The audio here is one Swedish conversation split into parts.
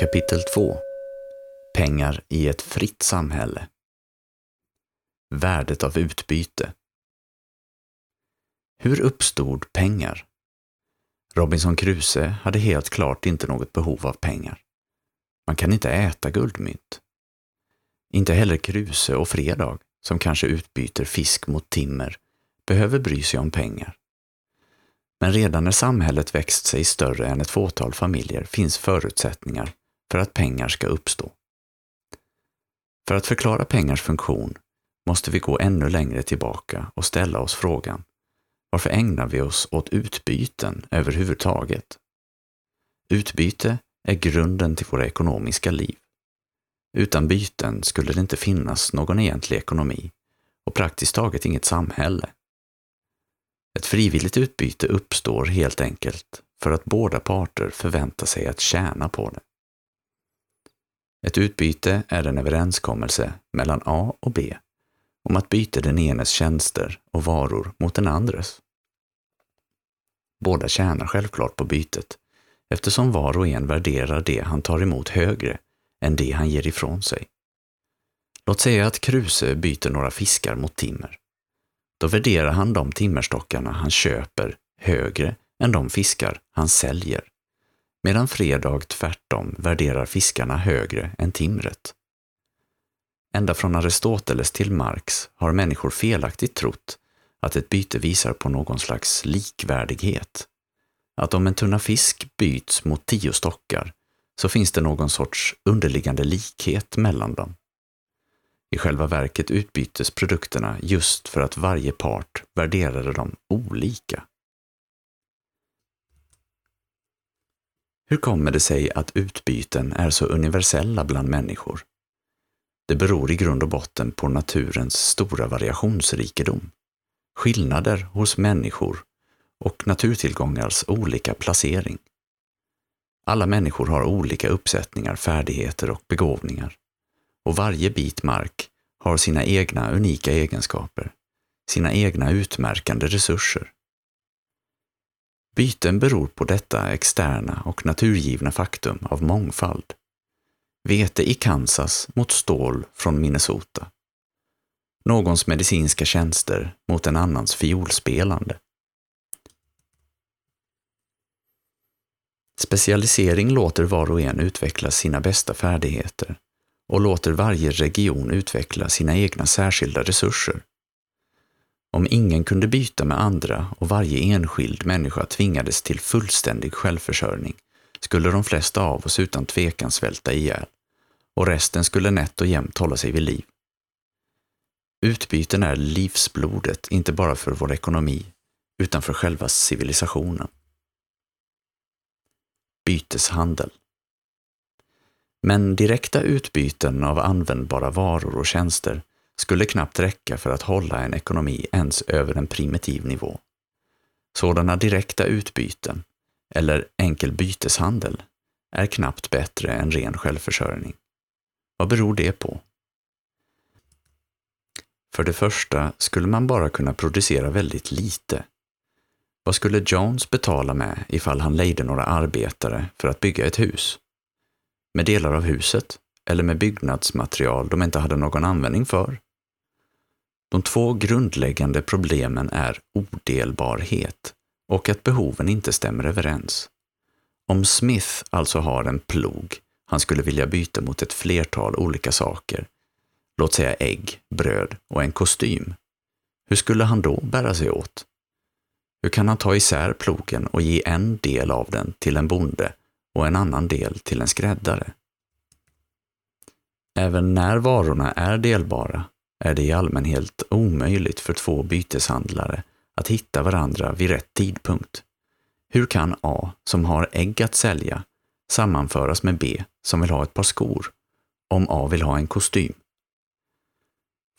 Kapitel 2 Pengar i ett fritt samhälle Värdet av utbyte Hur uppstod pengar? Robinson Crusoe hade helt klart inte något behov av pengar. Man kan inte äta guldmynt. Inte heller Kruse och Fredag, som kanske utbyter fisk mot timmer, behöver bry sig om pengar. Men redan när samhället växt sig större än ett fåtal familjer finns förutsättningar för att pengar ska uppstå. För att förklara pengars funktion måste vi gå ännu längre tillbaka och ställa oss frågan varför ägnar vi oss åt utbyten överhuvudtaget? Utbyte är grunden till våra ekonomiska liv. Utan byten skulle det inte finnas någon egentlig ekonomi och praktiskt taget inget samhälle. Ett frivilligt utbyte uppstår helt enkelt för att båda parter förväntar sig att tjäna på det. Ett utbyte är en överenskommelse mellan A och B om att byta den enes tjänster och varor mot den andres. Båda tjänar självklart på bytet eftersom var och en värderar det han tar emot högre än det han ger ifrån sig. Låt säga att Kruse byter några fiskar mot timmer. Då värderar han de timmerstockarna han köper högre än de fiskar han säljer, medan Fredag tvärtom värderar fiskarna högre än timret. Ända från Aristoteles till Marx har människor felaktigt trott att ett byte visar på någon slags likvärdighet. Att om en tunna fisk byts mot tio stockar så finns det någon sorts underliggande likhet mellan dem. I själva verket utbyttes produkterna just för att varje part värderade dem olika. Hur kommer det sig att utbyten är så universella bland människor? Det beror i grund och botten på naturens stora variationsrikedom, skillnader hos människor och naturtillgångars olika placering. Alla människor har olika uppsättningar, färdigheter och begåvningar. Och varje bit mark har sina egna unika egenskaper, sina egna utmärkande resurser. Byten beror på detta externa och naturgivna faktum av mångfald. Vete i Kansas mot stål från Minnesota. Någons medicinska tjänster mot en annans fiolspelande. Specialisering låter var och en utveckla sina bästa färdigheter och låter varje region utveckla sina egna särskilda resurser. Om ingen kunde byta med andra och varje enskild människa tvingades till fullständig självförsörjning skulle de flesta av oss utan tvekan svälta ihjäl och resten skulle nätt och jämnt hålla sig vid liv. Utbyten är livsblodet, inte bara för vår ekonomi, utan för själva civilisationen byteshandel. Men direkta utbyten av användbara varor och tjänster skulle knappt räcka för att hålla en ekonomi ens över en primitiv nivå. Sådana direkta utbyten, eller enkel byteshandel, är knappt bättre än ren självförsörjning. Vad beror det på? För det första skulle man bara kunna producera väldigt lite vad skulle Jones betala med ifall han lejde några arbetare för att bygga ett hus? Med delar av huset eller med byggnadsmaterial de inte hade någon användning för? De två grundläggande problemen är odelbarhet och att behoven inte stämmer överens. Om Smith alltså har en plog han skulle vilja byta mot ett flertal olika saker, låt säga ägg, bröd och en kostym, hur skulle han då bära sig åt? Hur kan han ta isär plogen och ge en del av den till en bonde och en annan del till en skräddare? Även när varorna är delbara är det i allmänhet omöjligt för två byteshandlare att hitta varandra vid rätt tidpunkt. Hur kan A, som har ägg att sälja, sammanföras med B, som vill ha ett par skor, om A vill ha en kostym?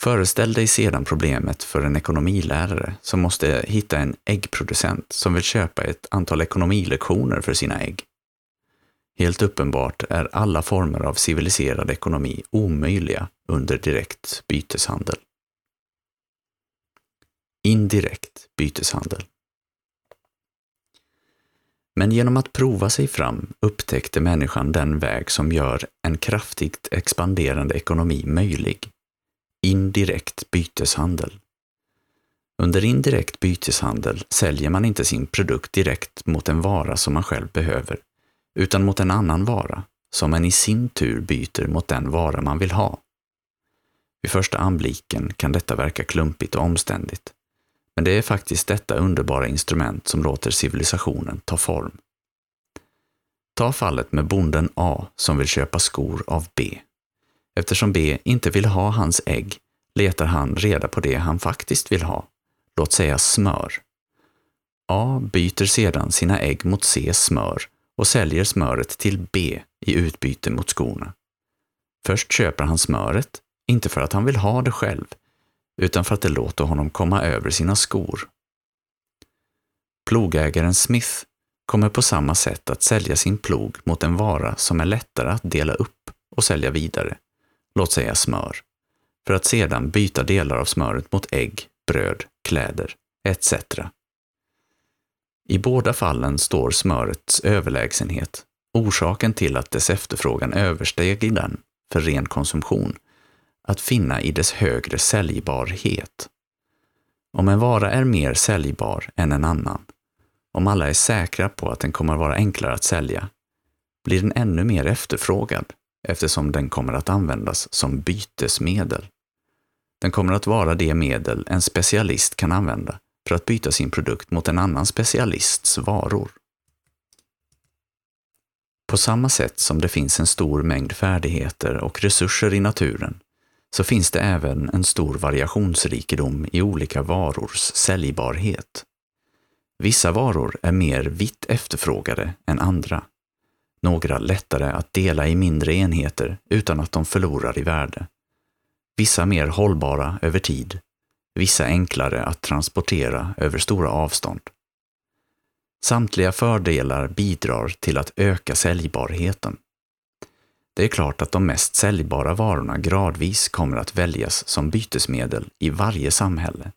Föreställ dig sedan problemet för en ekonomilärare som måste hitta en äggproducent som vill köpa ett antal ekonomilektioner för sina ägg. Helt uppenbart är alla former av civiliserad ekonomi omöjliga under direkt byteshandel. Indirekt byteshandel Men genom att prova sig fram upptäckte människan den väg som gör en kraftigt expanderande ekonomi möjlig. Indirekt byteshandel. Under indirekt byteshandel säljer man inte sin produkt direkt mot en vara som man själv behöver, utan mot en annan vara, som man i sin tur byter mot den vara man vill ha. Vid första anblicken kan detta verka klumpigt och omständigt, men det är faktiskt detta underbara instrument som låter civilisationen ta form. Ta fallet med bonden A som vill köpa skor av B. Eftersom B inte vill ha hans ägg letar han reda på det han faktiskt vill ha, låt säga smör. A byter sedan sina ägg mot C smör och säljer smöret till B i utbyte mot skorna. Först köper han smöret, inte för att han vill ha det själv, utan för att det låter honom komma över sina skor. Plogägaren Smith kommer på samma sätt att sälja sin plog mot en vara som är lättare att dela upp och sälja vidare, låt säga smör, för att sedan byta delar av smöret mot ägg, bröd, kläder etc. I båda fallen står smörets överlägsenhet, orsaken till att dess efterfrågan översteg den för ren konsumtion, att finna i dess högre säljbarhet. Om en vara är mer säljbar än en annan, om alla är säkra på att den kommer vara enklare att sälja, blir den ännu mer efterfrågad eftersom den kommer att användas som bytesmedel. Den kommer att vara det medel en specialist kan använda för att byta sin produkt mot en annan specialists varor. På samma sätt som det finns en stor mängd färdigheter och resurser i naturen, så finns det även en stor variationsrikedom i olika varors säljbarhet. Vissa varor är mer vitt efterfrågade än andra. Några lättare att dela i mindre enheter utan att de förlorar i värde. Vissa mer hållbara över tid. Vissa enklare att transportera över stora avstånd. Samtliga fördelar bidrar till att öka säljbarheten. Det är klart att de mest säljbara varorna gradvis kommer att väljas som bytesmedel i varje samhälle.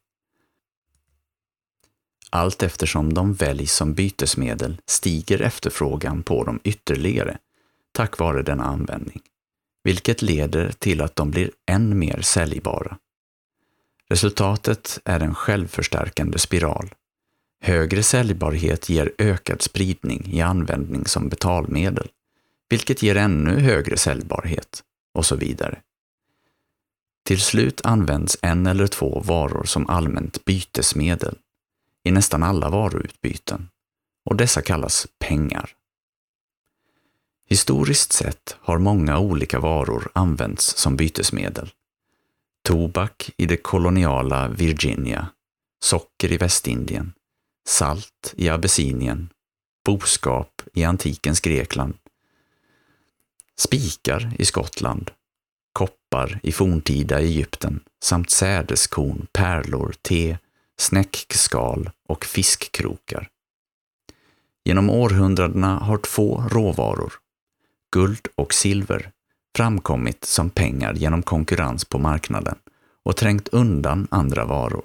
Allt eftersom de väljs som bytesmedel stiger efterfrågan på dem ytterligare tack vare denna användning, vilket leder till att de blir än mer säljbara. Resultatet är en självförstärkande spiral. Högre säljbarhet ger ökad spridning i användning som betalmedel, vilket ger ännu högre säljbarhet, och så vidare. Till slut används en eller två varor som allmänt bytesmedel i nästan alla varuutbyten och dessa kallas pengar. Historiskt sett har många olika varor använts som bytesmedel. Tobak i det koloniala Virginia, socker i Västindien, salt i Abessinien, boskap i antikens Grekland, spikar i Skottland, koppar i forntida Egypten samt sädeskorn, pärlor, te, snäckskal och fiskkrokar. Genom århundradena har två råvaror, guld och silver, framkommit som pengar genom konkurrens på marknaden och trängt undan andra varor.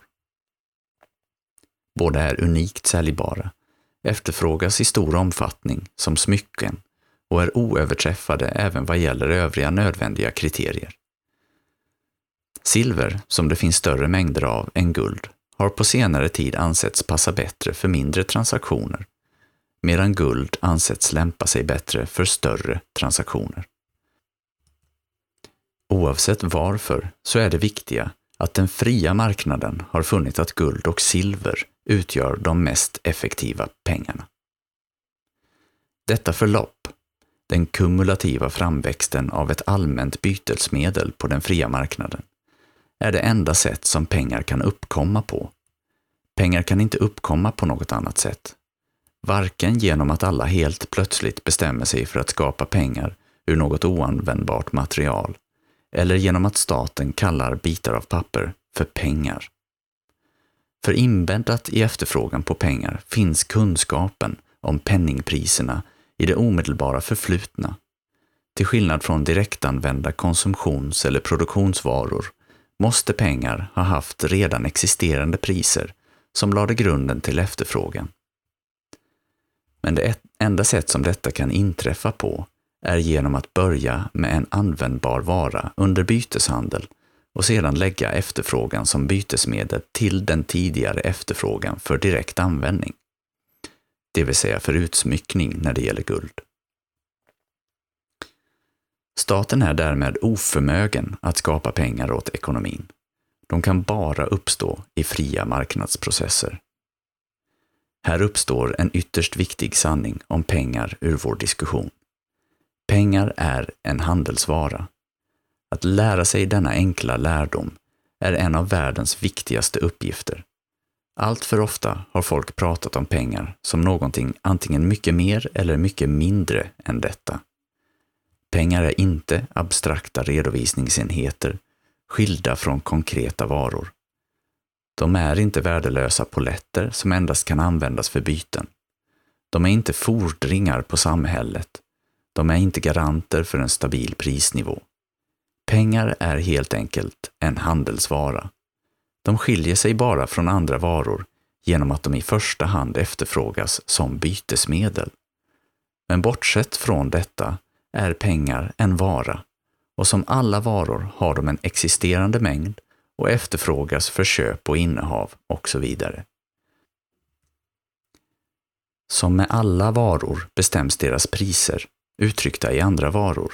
Båda är unikt säljbara, efterfrågas i stor omfattning som smycken och är oöverträffade även vad gäller övriga nödvändiga kriterier. Silver, som det finns större mängder av än guld, har på senare tid ansetts passa bättre för mindre transaktioner, medan guld ansetts lämpa sig bättre för större transaktioner. Oavsett varför så är det viktiga att den fria marknaden har funnit att guld och silver utgör de mest effektiva pengarna. Detta förlopp, den kumulativa framväxten av ett allmänt bytesmedel på den fria marknaden, är det enda sätt som pengar kan uppkomma på. Pengar kan inte uppkomma på något annat sätt. Varken genom att alla helt plötsligt bestämmer sig för att skapa pengar ur något oanvändbart material, eller genom att staten kallar bitar av papper för pengar. För inbäddat i efterfrågan på pengar finns kunskapen om penningpriserna i det omedelbara förflutna. Till skillnad från direktanvända konsumtions eller produktionsvaror måste pengar ha haft redan existerande priser som lade grunden till efterfrågan. Men det enda sätt som detta kan inträffa på är genom att börja med en användbar vara under byteshandel och sedan lägga efterfrågan som bytesmedel till den tidigare efterfrågan för direkt användning. Det vill säga för utsmyckning när det gäller guld. Staten är därmed oförmögen att skapa pengar åt ekonomin. De kan bara uppstå i fria marknadsprocesser. Här uppstår en ytterst viktig sanning om pengar ur vår diskussion. Pengar är en handelsvara. Att lära sig denna enkla lärdom är en av världens viktigaste uppgifter. Allt för ofta har folk pratat om pengar som någonting antingen mycket mer eller mycket mindre än detta. Pengar är inte abstrakta redovisningsenheter skilda från konkreta varor. De är inte värdelösa poletter som endast kan användas för byten. De är inte fordringar på samhället. De är inte garanter för en stabil prisnivå. Pengar är helt enkelt en handelsvara. De skiljer sig bara från andra varor genom att de i första hand efterfrågas som bytesmedel. Men bortsett från detta är pengar en vara och som alla varor har de en existerande mängd och efterfrågas för köp och innehav och så vidare. Som med alla varor bestäms deras priser, uttryckta i andra varor,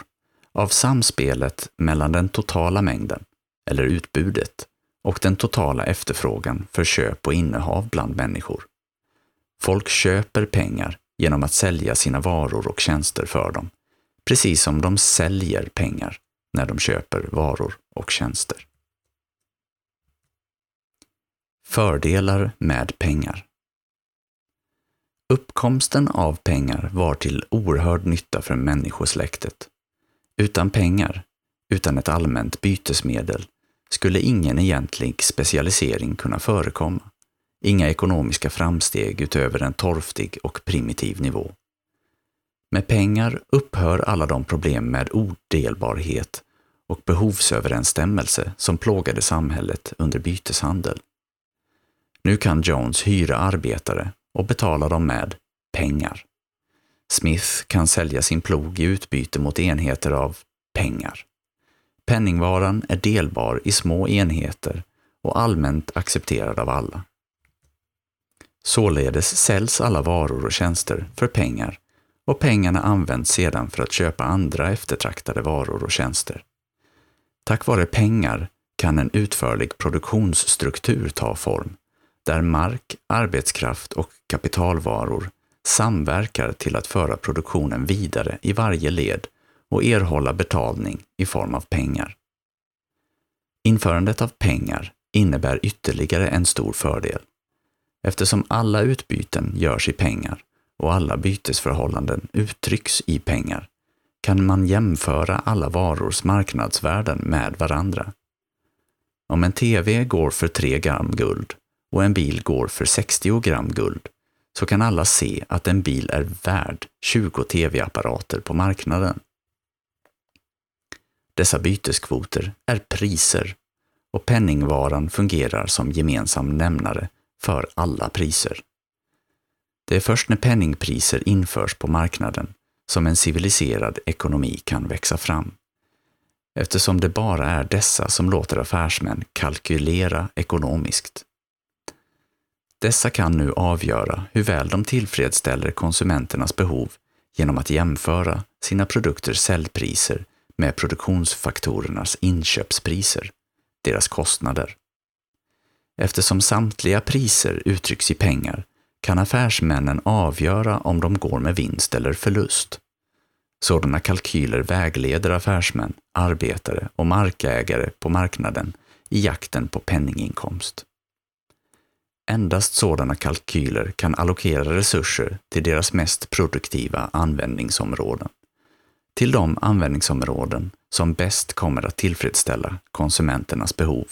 av samspelet mellan den totala mängden, eller utbudet, och den totala efterfrågan för köp och innehav bland människor. Folk köper pengar genom att sälja sina varor och tjänster för dem, precis som de säljer pengar när de köper varor och tjänster. Fördelar med pengar Uppkomsten av pengar var till oerhörd nytta för människosläktet. Utan pengar, utan ett allmänt bytesmedel, skulle ingen egentlig specialisering kunna förekomma. Inga ekonomiska framsteg utöver en torftig och primitiv nivå. Med pengar upphör alla de problem med odelbarhet och behovsöverensstämmelse som plågade samhället under byteshandel. Nu kan Jones hyra arbetare och betala dem med pengar. Smith kan sälja sin plog i utbyte mot enheter av pengar. Penningvaran är delbar i små enheter och allmänt accepterad av alla. Således säljs alla varor och tjänster för pengar och pengarna används sedan för att köpa andra eftertraktade varor och tjänster. Tack vare pengar kan en utförlig produktionsstruktur ta form, där mark, arbetskraft och kapitalvaror samverkar till att föra produktionen vidare i varje led och erhålla betalning i form av pengar. Införandet av pengar innebär ytterligare en stor fördel. Eftersom alla utbyten görs i pengar och alla bytesförhållanden uttrycks i pengar kan man jämföra alla varors marknadsvärden med varandra. Om en TV går för 3 gram guld och en bil går för 60 gram guld så kan alla se att en bil är värd 20 TV-apparater på marknaden. Dessa byteskvoter är priser och penningvaran fungerar som gemensam nämnare för alla priser. Det är först när penningpriser införs på marknaden som en civiliserad ekonomi kan växa fram. Eftersom det bara är dessa som låter affärsmän kalkylera ekonomiskt. Dessa kan nu avgöra hur väl de tillfredsställer konsumenternas behov genom att jämföra sina produkters säljpriser med produktionsfaktorernas inköpspriser, deras kostnader. Eftersom samtliga priser uttrycks i pengar kan affärsmännen avgöra om de går med vinst eller förlust. Sådana kalkyler vägleder affärsmän, arbetare och markägare på marknaden i jakten på penninginkomst. Endast sådana kalkyler kan allokera resurser till deras mest produktiva användningsområden. Till de användningsområden som bäst kommer att tillfredsställa konsumenternas behov.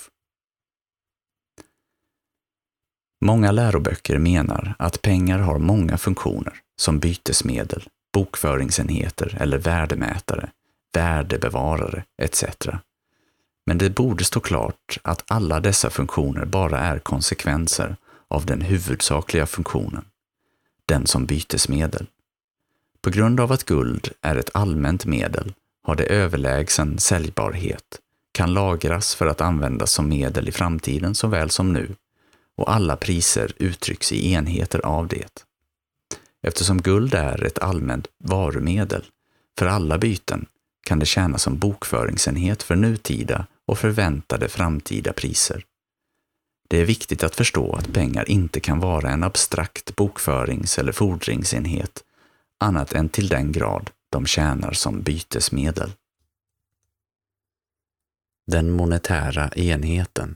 Många läroböcker menar att pengar har många funktioner, som bytesmedel, bokföringsenheter eller värdemätare, värdebevarare etc. Men det borde stå klart att alla dessa funktioner bara är konsekvenser av den huvudsakliga funktionen. den som bytesmedel. På grund av att guld är ett allmänt medel har det överlägsen säljbarhet, kan lagras för att användas som medel i framtiden såväl som nu och alla priser uttrycks i enheter av det. Eftersom guld är ett allmänt varumedel för alla byten kan det tjäna som bokföringsenhet för nutida och förväntade framtida priser. Det är viktigt att förstå att pengar inte kan vara en abstrakt bokförings eller fordringsenhet annat än till den grad de tjänar som bytesmedel. Den monetära enheten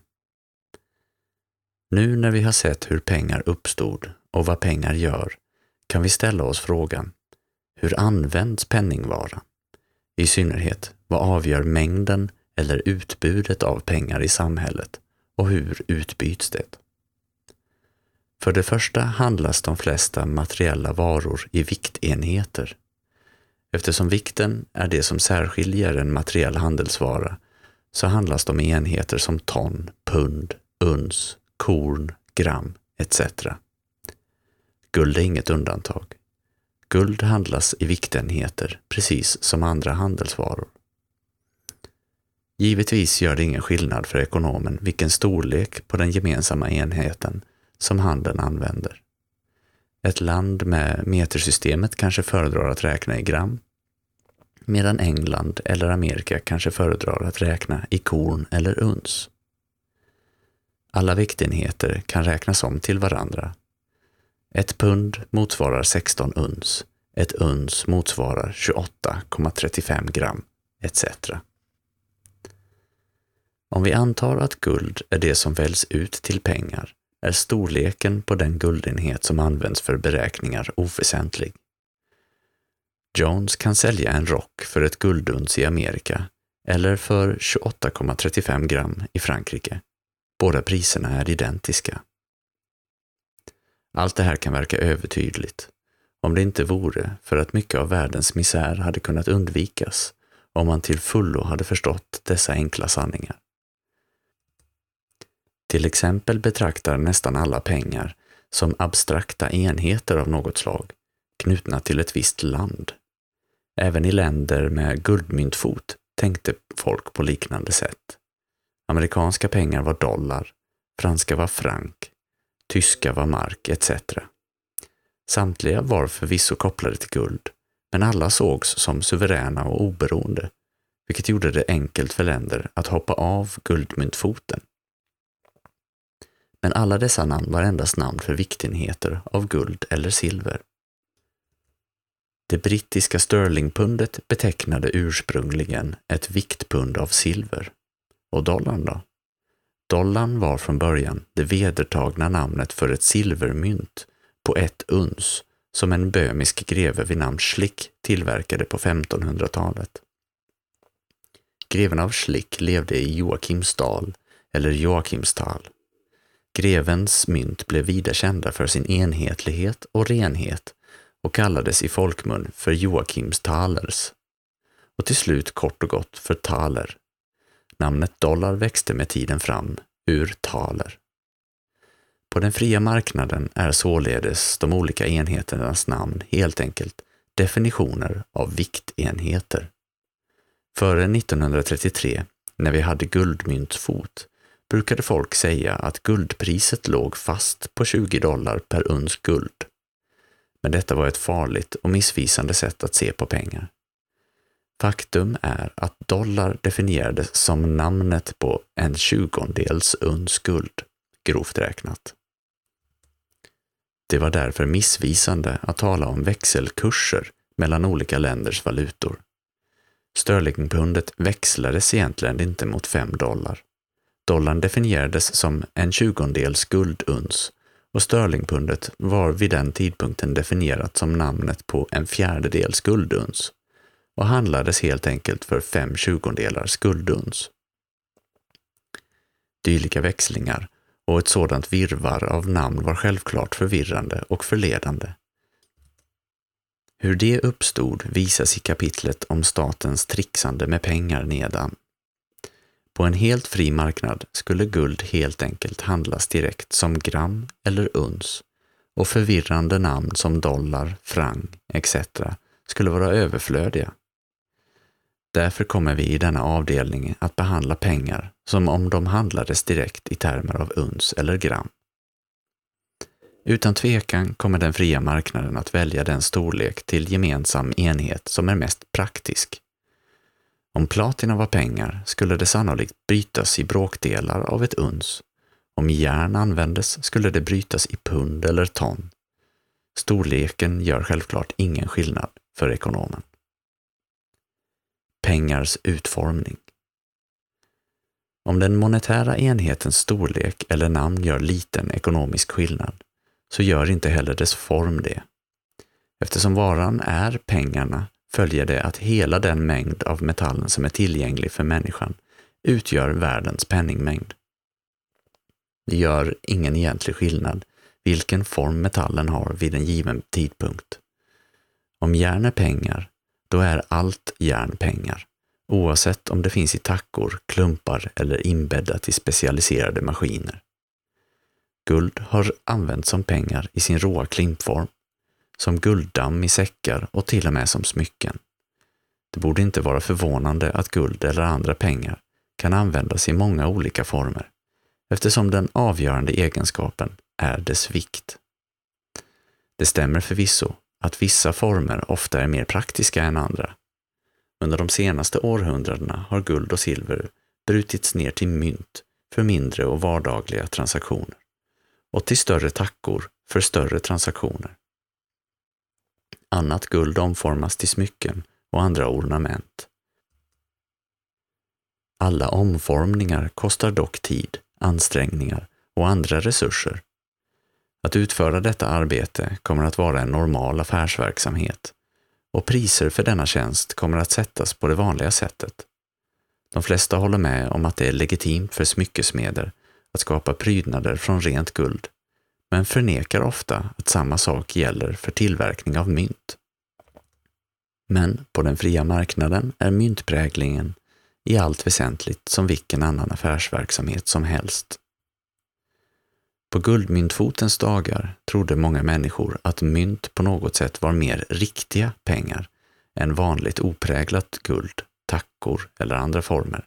Nu när vi har sett hur pengar uppstod och vad pengar gör kan vi ställa oss frågan hur används penningvara? I synnerhet, vad avgör mängden eller utbudet av pengar i samhället och hur utbyts det? För det första handlas de flesta materiella varor i viktenheter. Eftersom vikten är det som särskiljer en materiell handelsvara så handlas de i enheter som ton, pund, uns, korn, gram etc. Guld är inget undantag. Guld handlas i viktenheter precis som andra handelsvaror. Givetvis gör det ingen skillnad för ekonomen vilken storlek på den gemensamma enheten som handeln använder. Ett land med metersystemet kanske föredrar att räkna i gram, medan England eller Amerika kanske föredrar att räkna i korn eller uns. Alla viktenheter kan räknas om till varandra. Ett pund motsvarar 16 uns, ett uns motsvarar 28,35 gram, etc. Om vi antar att guld är det som väljs ut till pengar är storleken på den guldenhet som används för beräkningar oväsentlig. Jones kan sälja en rock för ett gulduns i Amerika eller för 28,35 gram i Frankrike. Båda priserna är identiska. Allt det här kan verka övertydligt, om det inte vore för att mycket av världens misär hade kunnat undvikas om man till fullo hade förstått dessa enkla sanningar. Till exempel betraktar nästan alla pengar som abstrakta enheter av något slag, knutna till ett visst land. Även i länder med guldmyntfot tänkte folk på liknande sätt. Amerikanska pengar var dollar, franska var frank, tyska var mark etc. Samtliga var förvisso kopplade till guld, men alla sågs som suveräna och oberoende, vilket gjorde det enkelt för länder att hoppa av guldmyntfoten. Men alla dessa namn var endast namn för viktenheter av guld eller silver. Det brittiska sterlingpundet betecknade ursprungligen ett viktpund av silver. Och dollarn då? Dollarn var från början det vedertagna namnet för ett silvermynt på ett uns som en böhmisk greve vid namn Schlick tillverkade på 1500-talet. Greven av Schlick levde i Joakimsdal eller Joakimstal. Grevens mynt blev vida kända för sin enhetlighet och renhet och kallades i folkmun för Joakims talers och till slut kort och gott för taler. Namnet dollar växte med tiden fram ur taler. På den fria marknaden är således de olika enheternas namn helt enkelt definitioner av viktenheter. Före 1933, när vi hade guldmyntsfot, brukade folk säga att guldpriset låg fast på 20 dollar per uns guld. Men detta var ett farligt och missvisande sätt att se på pengar. Faktum är att dollar definierades som namnet på en tjugondels uns guld, grovt räknat. Det var därför missvisande att tala om växelkurser mellan olika länders valutor. Sterlingpundet växlades egentligen inte mot 5 dollar. Dollarn definierades som en tjugondels gulduns och sterlingpundet var vid den tidpunkten definierat som namnet på en fjärdedels gulduns och handlades helt enkelt för fem tjugondelar skulduns. Dylika växlingar och ett sådant virvar av namn var självklart förvirrande och förledande. Hur det uppstod visas i kapitlet om statens trixande med pengar nedan. På en helt fri marknad skulle guld helt enkelt handlas direkt som gram eller uns och förvirrande namn som dollar, franc etc. skulle vara överflödiga. Därför kommer vi i denna avdelning att behandla pengar som om de handlades direkt i termer av uns eller gram. Utan tvekan kommer den fria marknaden att välja den storlek till gemensam enhet som är mest praktisk. Om platina var pengar skulle det sannolikt brytas i bråkdelar av ett uns. Om järn användes skulle det brytas i pund eller ton. Storleken gör självklart ingen skillnad för ekonomen. Pengars utformning Om den monetära enhetens storlek eller namn gör liten ekonomisk skillnad så gör inte heller dess form det. Eftersom varan är pengarna följer det att hela den mängd av metallen som är tillgänglig för människan utgör världens penningmängd. Det gör ingen egentlig skillnad vilken form metallen har vid en given tidpunkt. Om järn är pengar, då är allt järn pengar, oavsett om det finns i tackor, klumpar eller inbäddat i specialiserade maskiner. Guld har använts som pengar i sin råa klimpform, som gulddamm i säckar och till och med som smycken. Det borde inte vara förvånande att guld eller andra pengar kan användas i många olika former, eftersom den avgörande egenskapen är dess vikt. Det stämmer förvisso att vissa former ofta är mer praktiska än andra. Under de senaste århundradena har guld och silver brutits ner till mynt för mindre och vardagliga transaktioner och till större tackor för större transaktioner. Annat guld omformas till smycken och andra ornament. Alla omformningar kostar dock tid, ansträngningar och andra resurser. Att utföra detta arbete kommer att vara en normal affärsverksamhet och priser för denna tjänst kommer att sättas på det vanliga sättet. De flesta håller med om att det är legitimt för smyckesmeder att skapa prydnader från rent guld, men förnekar ofta att samma sak gäller för tillverkning av mynt. Men på den fria marknaden är myntpräglingen i allt väsentligt som vilken annan affärsverksamhet som helst. På guldmyntfotens dagar trodde många människor att mynt på något sätt var mer riktiga pengar än vanligt opräglat guld, tackor eller andra former.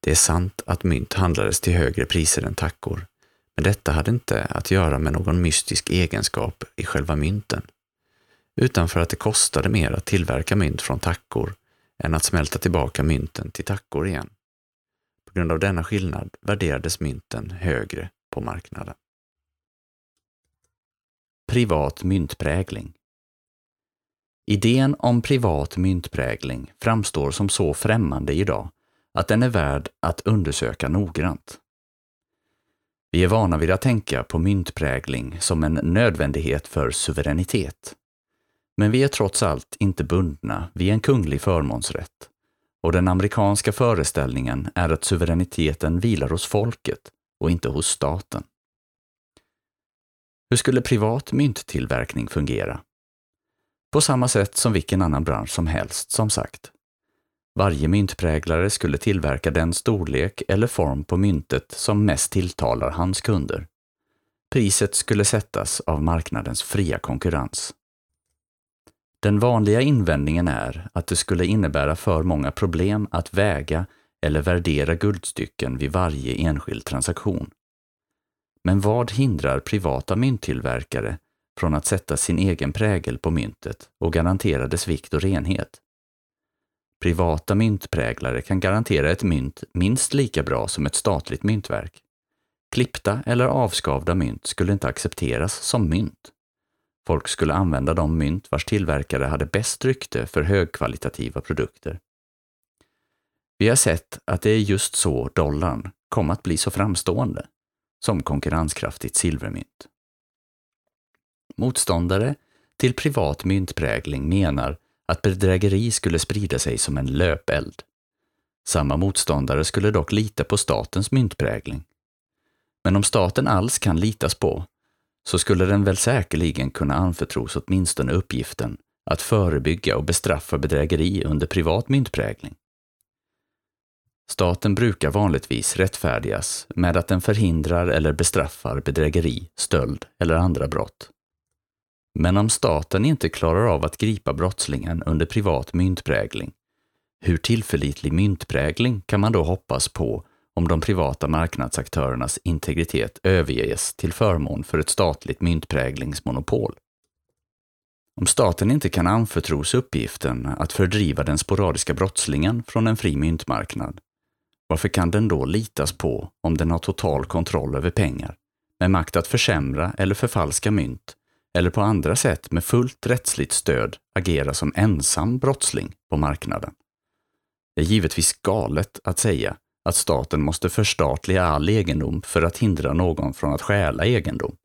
Det är sant att mynt handlades till högre priser än tackor, men detta hade inte att göra med någon mystisk egenskap i själva mynten, utan för att det kostade mer att tillverka mynt från tackor än att smälta tillbaka mynten till tackor igen. På grund av denna skillnad värderades mynten högre på marknaden. Privat myntprägling Idén om privat myntprägling framstår som så främmande idag att den är värd att undersöka noggrant. Vi är vana vid att tänka på myntprägling som en nödvändighet för suveränitet. Men vi är trots allt inte bundna vid en kunglig förmånsrätt och den amerikanska föreställningen är att suveräniteten vilar hos folket och inte hos staten. Hur skulle privat mynttillverkning fungera? På samma sätt som vilken annan bransch som helst, som sagt. Varje myntpräglare skulle tillverka den storlek eller form på myntet som mest tilltalar hans kunder. Priset skulle sättas av marknadens fria konkurrens. Den vanliga invändningen är att det skulle innebära för många problem att väga eller värdera guldstycken vid varje enskild transaktion. Men vad hindrar privata mynttillverkare från att sätta sin egen prägel på myntet och garantera dess vikt och renhet? Privata myntpräglare kan garantera ett mynt minst lika bra som ett statligt myntverk. Klippta eller avskavda mynt skulle inte accepteras som mynt. Folk skulle använda de mynt vars tillverkare hade bäst rykte för högkvalitativa produkter. Vi har sett att det är just så dollarn kom att bli så framstående som konkurrenskraftigt silvermynt. Motståndare till privat myntprägling menar att bedrägeri skulle sprida sig som en löpeld. Samma motståndare skulle dock lita på statens myntprägling. Men om staten alls kan litas på, så skulle den väl säkerligen kunna anförtros åtminstone uppgiften att förebygga och bestraffa bedrägeri under privat myntprägling. Staten brukar vanligtvis rättfärdigas med att den förhindrar eller bestraffar bedrägeri, stöld eller andra brott. Men om staten inte klarar av att gripa brottslingen under privat myntprägling, hur tillförlitlig myntprägling kan man då hoppas på om de privata marknadsaktörernas integritet överges till förmån för ett statligt myntpräglingsmonopol? Om staten inte kan anförtros uppgiften att fördriva den sporadiska brottslingen från en fri myntmarknad, varför kan den då litas på om den har total kontroll över pengar, med makt att försämra eller förfalska mynt, eller på andra sätt med fullt rättsligt stöd agera som ensam brottsling på marknaden? Det är givetvis galet att säga att staten måste förstatliga all egendom för att hindra någon från att stjäla egendom.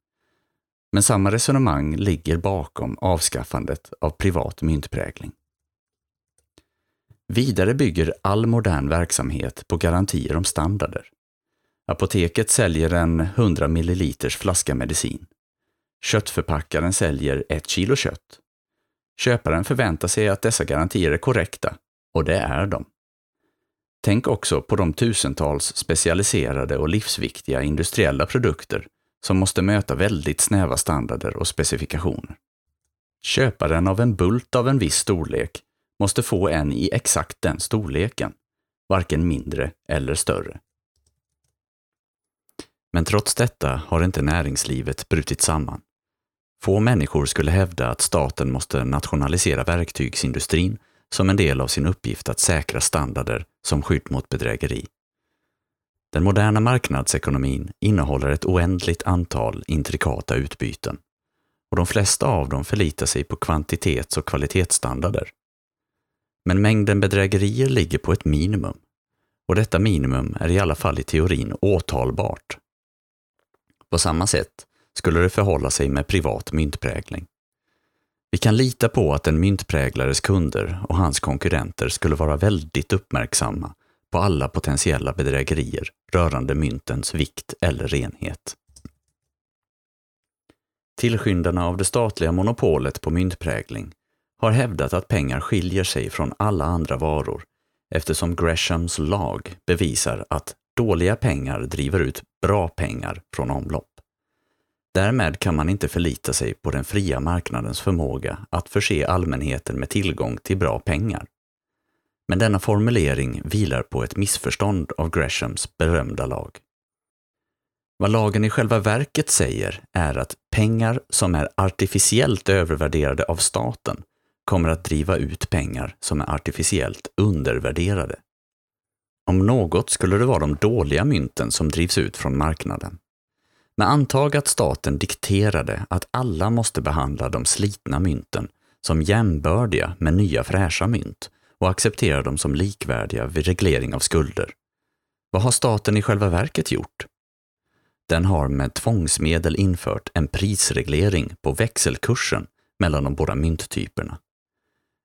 Men samma resonemang ligger bakom avskaffandet av privat myntprägling. Vidare bygger all modern verksamhet på garantier om standarder. Apoteket säljer en 100 ml flaska medicin. Köttförpackaren säljer ett kilo kött. Köparen förväntar sig att dessa garantier är korrekta, och det är de. Tänk också på de tusentals specialiserade och livsviktiga industriella produkter som måste möta väldigt snäva standarder och specifikationer. Köparen av en bult av en viss storlek måste få en i exakt den storleken, varken mindre eller större. Men trots detta har inte näringslivet brutit samman. Få människor skulle hävda att staten måste nationalisera verktygsindustrin som en del av sin uppgift att säkra standarder som skydd mot bedrägeri. Den moderna marknadsekonomin innehåller ett oändligt antal intrikata utbyten och de flesta av dem förlitar sig på kvantitets och kvalitetsstandarder. Men mängden bedrägerier ligger på ett minimum och detta minimum är i alla fall i teorin åtalbart. På samma sätt skulle det förhålla sig med privat myntprägling. Vi kan lita på att en myntpräglares kunder och hans konkurrenter skulle vara väldigt uppmärksamma på alla potentiella bedrägerier rörande myntens vikt eller renhet. Tillskyndarna av det statliga monopolet på myntprägling har hävdat att pengar skiljer sig från alla andra varor eftersom Greshams lag bevisar att dåliga pengar driver ut bra pengar från omlopp. Därmed kan man inte förlita sig på den fria marknadens förmåga att förse allmänheten med tillgång till bra pengar. Men denna formulering vilar på ett missförstånd av Greshams berömda lag. Vad lagen i själva verket säger är att pengar som är artificiellt övervärderade av staten kommer att driva ut pengar som är artificiellt undervärderade. Om något skulle det vara de dåliga mynten som drivs ut från marknaden. Men antag att staten dikterade att alla måste behandla de slitna mynten som jämbördiga med nya fräscha mynt och acceptera dem som likvärdiga vid reglering av skulder. Vad har staten i själva verket gjort? Den har med tvångsmedel infört en prisreglering på växelkursen mellan de båda mynttyperna.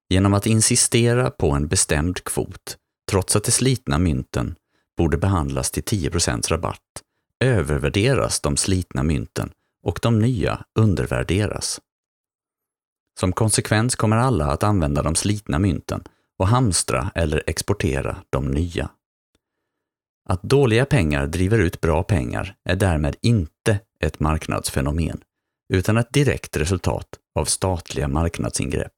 Genom att insistera på en bestämd kvot, trots att de slitna mynten borde behandlas till 10% rabatt, övervärderas de slitna mynten och de nya undervärderas. Som konsekvens kommer alla att använda de slitna mynten och hamstra eller exportera de nya. Att dåliga pengar driver ut bra pengar är därmed inte ett marknadsfenomen, utan ett direkt resultat av statliga marknadsingrepp.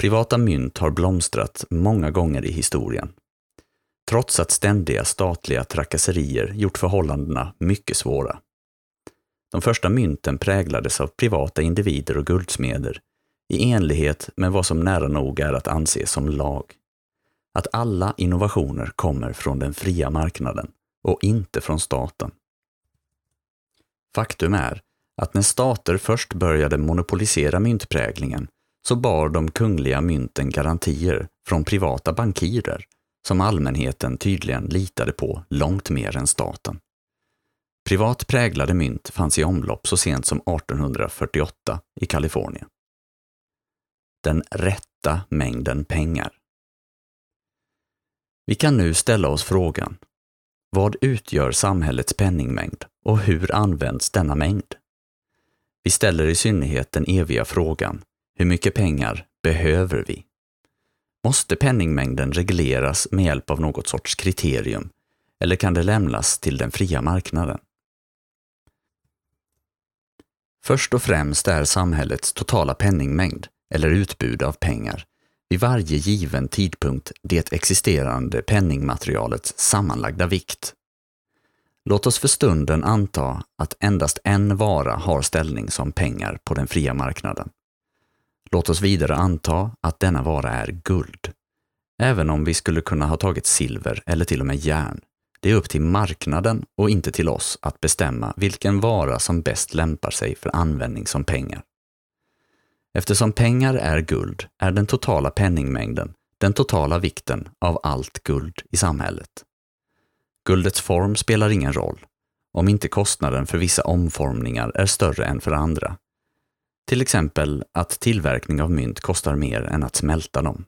Privata mynt har blomstrat många gånger i historien trots att ständiga statliga trakasserier gjort förhållandena mycket svåra. De första mynten präglades av privata individer och guldsmeder i enlighet med vad som nära nog är att anse som lag. Att alla innovationer kommer från den fria marknaden och inte från staten. Faktum är att när stater först började monopolisera myntpräglingen så bar de kungliga mynten garantier från privata bankirer som allmänheten tydligen litade på långt mer än staten. Privat präglade mynt fanns i omlopp så sent som 1848 i Kalifornien. Den rätta mängden pengar. Vi kan nu ställa oss frågan, vad utgör samhällets penningmängd och hur används denna mängd? Vi ställer i synnerhet den eviga frågan, hur mycket pengar behöver vi? Måste penningmängden regleras med hjälp av något sorts kriterium, eller kan det lämnas till den fria marknaden? Först och främst är samhällets totala penningmängd, eller utbud av pengar, vid varje given tidpunkt det existerande penningmaterialets sammanlagda vikt. Låt oss för stunden anta att endast en vara har ställning som pengar på den fria marknaden. Låt oss vidare anta att denna vara är guld. Även om vi skulle kunna ha tagit silver eller till och med järn. Det är upp till marknaden och inte till oss att bestämma vilken vara som bäst lämpar sig för användning som pengar. Eftersom pengar är guld är den totala penningmängden den totala vikten av allt guld i samhället. Guldets form spelar ingen roll, om inte kostnaden för vissa omformningar är större än för andra. Till exempel att tillverkning av mynt kostar mer än att smälta dem.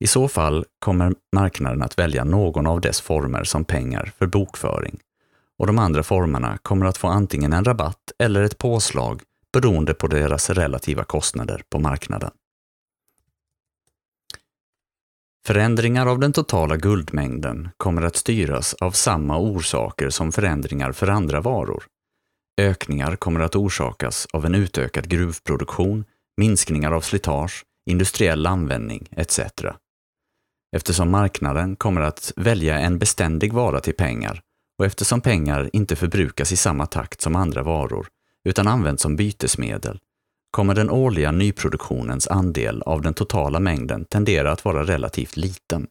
I så fall kommer marknaden att välja någon av dess former som pengar för bokföring och de andra formerna kommer att få antingen en rabatt eller ett påslag beroende på deras relativa kostnader på marknaden. Förändringar av den totala guldmängden kommer att styras av samma orsaker som förändringar för andra varor. Ökningar kommer att orsakas av en utökad gruvproduktion, minskningar av slitage, industriell användning etc. Eftersom marknaden kommer att välja en beständig vara till pengar och eftersom pengar inte förbrukas i samma takt som andra varor utan används som bytesmedel kommer den årliga nyproduktionens andel av den totala mängden tendera att vara relativt liten.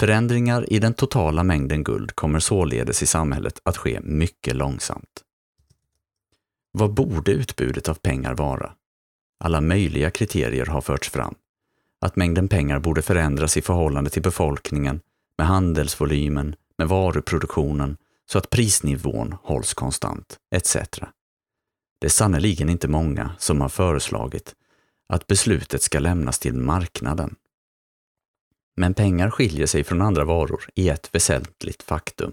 Förändringar i den totala mängden guld kommer således i samhället att ske mycket långsamt. Vad borde utbudet av pengar vara? Alla möjliga kriterier har förts fram. Att mängden pengar borde förändras i förhållande till befolkningen, med handelsvolymen, med varuproduktionen, så att prisnivån hålls konstant, etc. Det är sannerligen inte många som har föreslagit att beslutet ska lämnas till marknaden. Men pengar skiljer sig från andra varor i ett väsentligt faktum.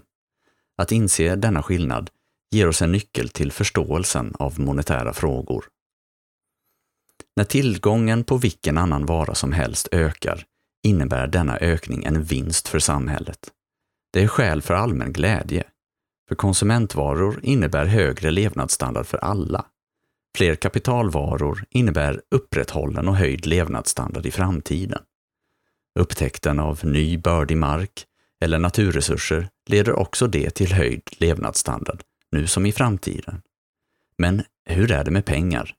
Att inse denna skillnad ger oss en nyckel till förståelsen av monetära frågor. När tillgången på vilken annan vara som helst ökar innebär denna ökning en vinst för samhället. Det är skäl för allmän glädje. För konsumentvaror innebär högre levnadsstandard för alla. Fler kapitalvaror innebär upprätthållen och höjd levnadsstandard i framtiden. Upptäckten av ny bördig mark eller naturresurser leder också det till höjd levnadsstandard, nu som i framtiden. Men hur är det med pengar?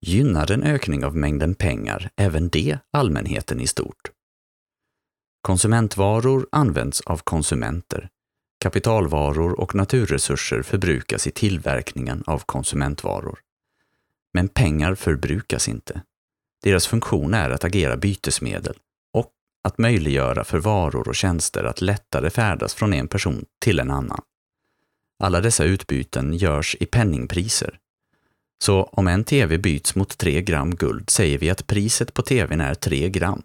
Gynnar en ökning av mängden pengar även det allmänheten i stort? Konsumentvaror används av konsumenter Kapitalvaror och naturresurser förbrukas i tillverkningen av konsumentvaror. Men pengar förbrukas inte. Deras funktion är att agera bytesmedel och att möjliggöra för varor och tjänster att lättare färdas från en person till en annan. Alla dessa utbyten görs i penningpriser. Så om en TV byts mot 3 gram guld säger vi att priset på TVn är 3 gram.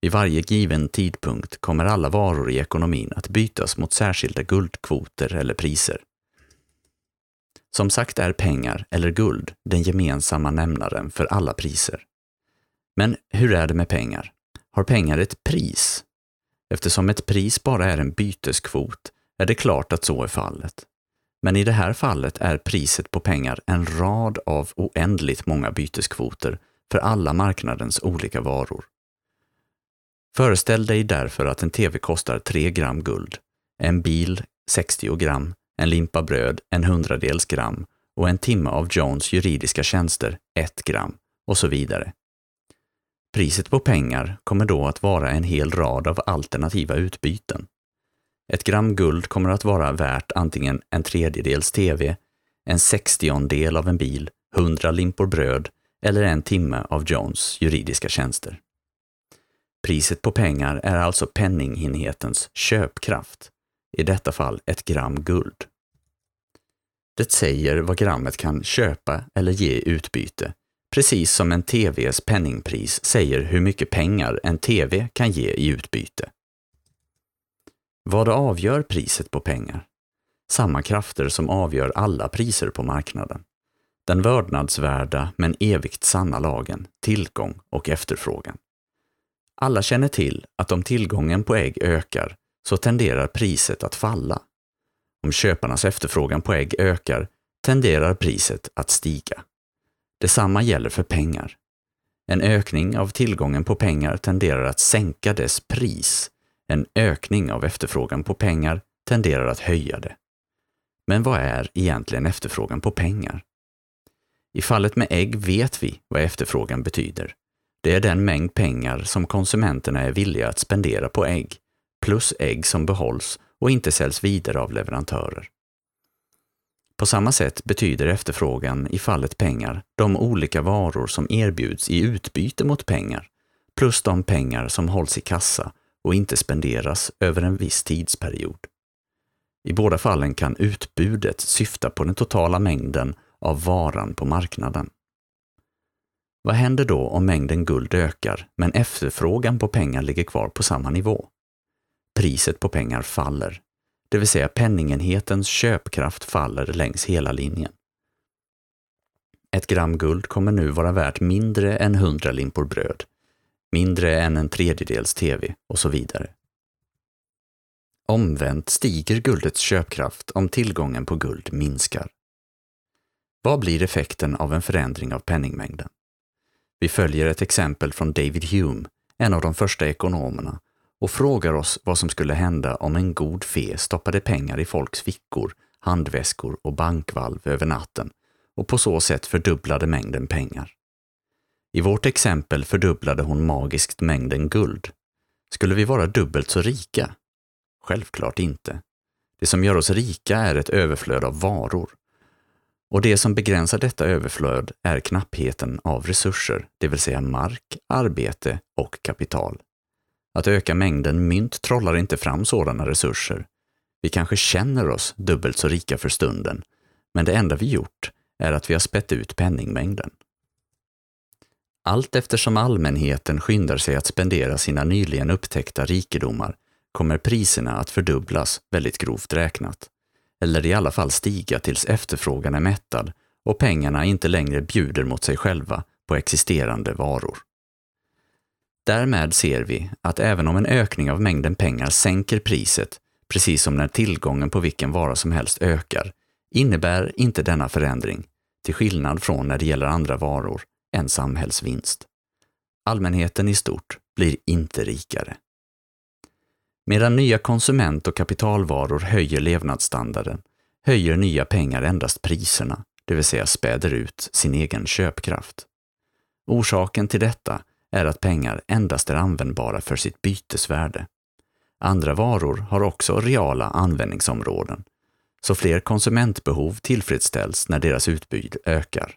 Vid varje given tidpunkt kommer alla varor i ekonomin att bytas mot särskilda guldkvoter eller priser. Som sagt är pengar, eller guld, den gemensamma nämnaren för alla priser. Men hur är det med pengar? Har pengar ett pris? Eftersom ett pris bara är en byteskvot är det klart att så är fallet. Men i det här fallet är priset på pengar en rad av oändligt många byteskvoter för alla marknadens olika varor. Föreställ dig därför att en TV kostar 3 gram guld, en bil 60 gram, en limpa bröd en hundradels gram och en timme av Jones juridiska tjänster 1 gram och så vidare. Priset på pengar kommer då att vara en hel rad av alternativa utbyten. Ett gram guld kommer att vara värt antingen en tredjedels TV, en sextiondel av en bil, hundra limpor bröd eller en timme av Jones juridiska tjänster. Priset på pengar är alltså penningenhetens köpkraft, i detta fall ett gram guld. Det säger vad grammet kan köpa eller ge utbyte, precis som en TVs penningpris säger hur mycket pengar en TV kan ge i utbyte. Vad avgör priset på pengar? Samma krafter som avgör alla priser på marknaden. Den vördnadsvärda men evigt sanna lagen, tillgång och efterfrågan. Alla känner till att om tillgången på ägg ökar så tenderar priset att falla. Om köparnas efterfrågan på ägg ökar tenderar priset att stiga. Detsamma gäller för pengar. En ökning av tillgången på pengar tenderar att sänka dess pris. En ökning av efterfrågan på pengar tenderar att höja det. Men vad är egentligen efterfrågan på pengar? I fallet med ägg vet vi vad efterfrågan betyder. Det är den mängd pengar som konsumenterna är villiga att spendera på ägg, plus ägg som behålls och inte säljs vidare av leverantörer. På samma sätt betyder efterfrågan i fallet pengar de olika varor som erbjuds i utbyte mot pengar, plus de pengar som hålls i kassa och inte spenderas över en viss tidsperiod. I båda fallen kan utbudet syfta på den totala mängden av varan på marknaden. Vad händer då om mängden guld ökar men efterfrågan på pengar ligger kvar på samma nivå? Priset på pengar faller, det vill säga penningenhetens köpkraft faller längs hela linjen. Ett gram guld kommer nu vara värt mindre än 100 limpor bröd, mindre än en tredjedels TV och så vidare. Omvänt stiger guldets köpkraft om tillgången på guld minskar. Vad blir effekten av en förändring av penningmängden? Vi följer ett exempel från David Hume, en av de första ekonomerna, och frågar oss vad som skulle hända om en god fe stoppade pengar i folks fickor, handväskor och bankvalv över natten och på så sätt fördubblade mängden pengar. I vårt exempel fördubblade hon magiskt mängden guld. Skulle vi vara dubbelt så rika? Självklart inte. Det som gör oss rika är ett överflöd av varor. Och det som begränsar detta överflöd är knappheten av resurser, det vill säga mark, arbete och kapital. Att öka mängden mynt trollar inte fram sådana resurser. Vi kanske känner oss dubbelt så rika för stunden, men det enda vi gjort är att vi har spett ut penningmängden. Allt eftersom allmänheten skyndar sig att spendera sina nyligen upptäckta rikedomar kommer priserna att fördubblas väldigt grovt räknat. Eller i alla fall stiga tills efterfrågan är mättad och pengarna inte längre bjuder mot sig själva på existerande varor. Därmed ser vi att även om en ökning av mängden pengar sänker priset, precis som när tillgången på vilken vara som helst ökar, innebär inte denna förändring, till skillnad från när det gäller andra varor, en samhällsvinst. Allmänheten i stort blir inte rikare. Medan nya konsument och kapitalvaror höjer levnadsstandarden, höjer nya pengar endast priserna, det vill säga späder ut sin egen köpkraft. Orsaken till detta är att pengar endast är användbara för sitt bytesvärde. Andra varor har också reala användningsområden, så fler konsumentbehov tillfredsställs när deras utbud ökar.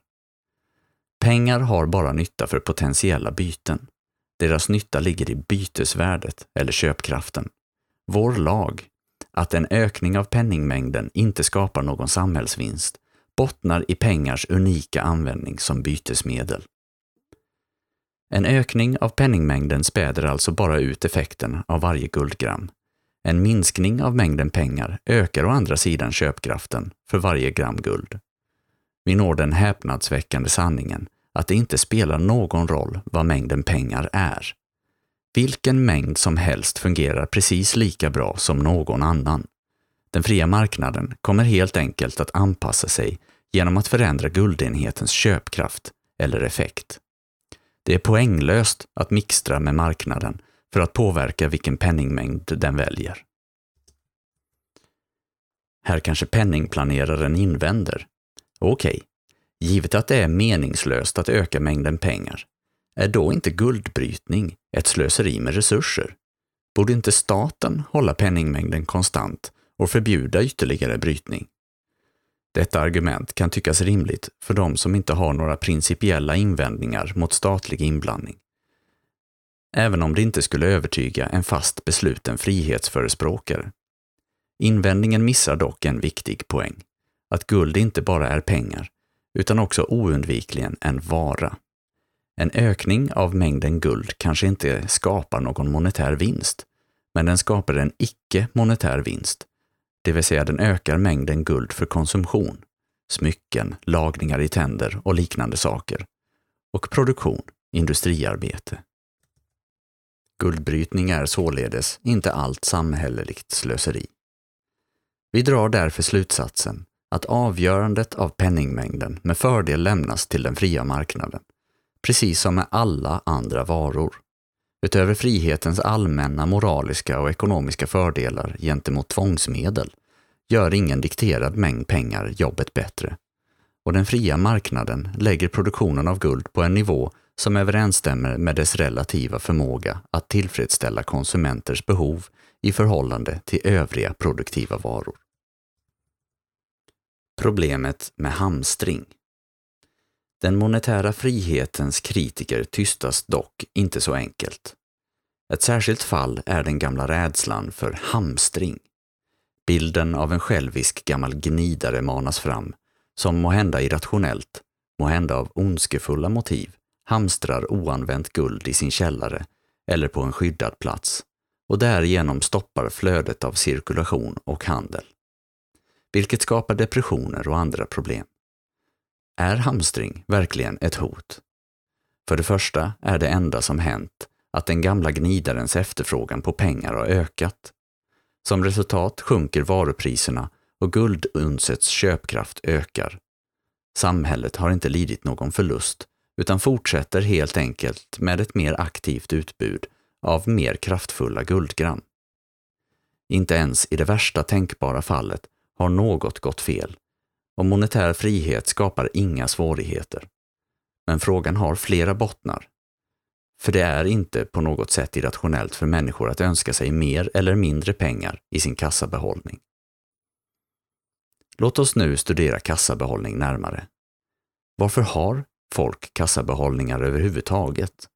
Pengar har bara nytta för potentiella byten. Deras nytta ligger i bytesvärdet eller köpkraften. Vår lag, att en ökning av penningmängden inte skapar någon samhällsvinst, bottnar i pengars unika användning som bytesmedel. En ökning av penningmängden späder alltså bara ut effekten av varje guldgram. En minskning av mängden pengar ökar å andra sidan köpkraften för varje gram guld. Vi når den häpnadsväckande sanningen att det inte spelar någon roll vad mängden pengar är. Vilken mängd som helst fungerar precis lika bra som någon annan. Den fria marknaden kommer helt enkelt att anpassa sig genom att förändra guldenhetens köpkraft eller effekt. Det är poänglöst att mixtra med marknaden för att påverka vilken penningmängd den väljer. Här kanske penningplaneraren invänder. Okej, okay givet att det är meningslöst att öka mängden pengar, är då inte guldbrytning ett slöseri med resurser? Borde inte staten hålla penningmängden konstant och förbjuda ytterligare brytning? Detta argument kan tyckas rimligt för de som inte har några principiella invändningar mot statlig inblandning. Även om det inte skulle övertyga en fast besluten frihetsförespråkare. Invändningen missar dock en viktig poäng. Att guld inte bara är pengar, utan också oundvikligen en vara. En ökning av mängden guld kanske inte skapar någon monetär vinst, men den skapar en icke-monetär vinst det vill säga den ökar mängden guld för konsumtion, smycken, lagningar i tänder och liknande saker. Och produktion, industriarbete. Guldbrytning är således inte allt samhälleligt slöseri. Vi drar därför slutsatsen att avgörandet av penningmängden med fördel lämnas till den fria marknaden, precis som med alla andra varor. Utöver frihetens allmänna moraliska och ekonomiska fördelar gentemot tvångsmedel gör ingen dikterad mängd pengar jobbet bättre. Och den fria marknaden lägger produktionen av guld på en nivå som överensstämmer med dess relativa förmåga att tillfredsställa konsumenters behov i förhållande till övriga produktiva varor. Problemet med hamstring Den monetära frihetens kritiker tystas dock inte så enkelt. Ett särskilt fall är den gamla rädslan för hamstring. Bilden av en självisk gammal gnidare manas fram, som måhända irrationellt, måhända av ondskefulla motiv, hamstrar oanvänt guld i sin källare eller på en skyddad plats och därigenom stoppar flödet av cirkulation och handel. Vilket skapar depressioner och andra problem. Är hamstring verkligen ett hot? För det första är det enda som hänt att den gamla gnidarens efterfrågan på pengar har ökat. Som resultat sjunker varupriserna och guldunsets köpkraft ökar. Samhället har inte lidit någon förlust utan fortsätter helt enkelt med ett mer aktivt utbud av mer kraftfulla guldgram. Inte ens i det värsta tänkbara fallet har något gått fel och monetär frihet skapar inga svårigheter. Men frågan har flera bottnar. För det är inte på något sätt irrationellt för människor att önska sig mer eller mindre pengar i sin kassabehållning. Låt oss nu studera kassabehållning närmare. Varför har folk kassabehållningar överhuvudtaget?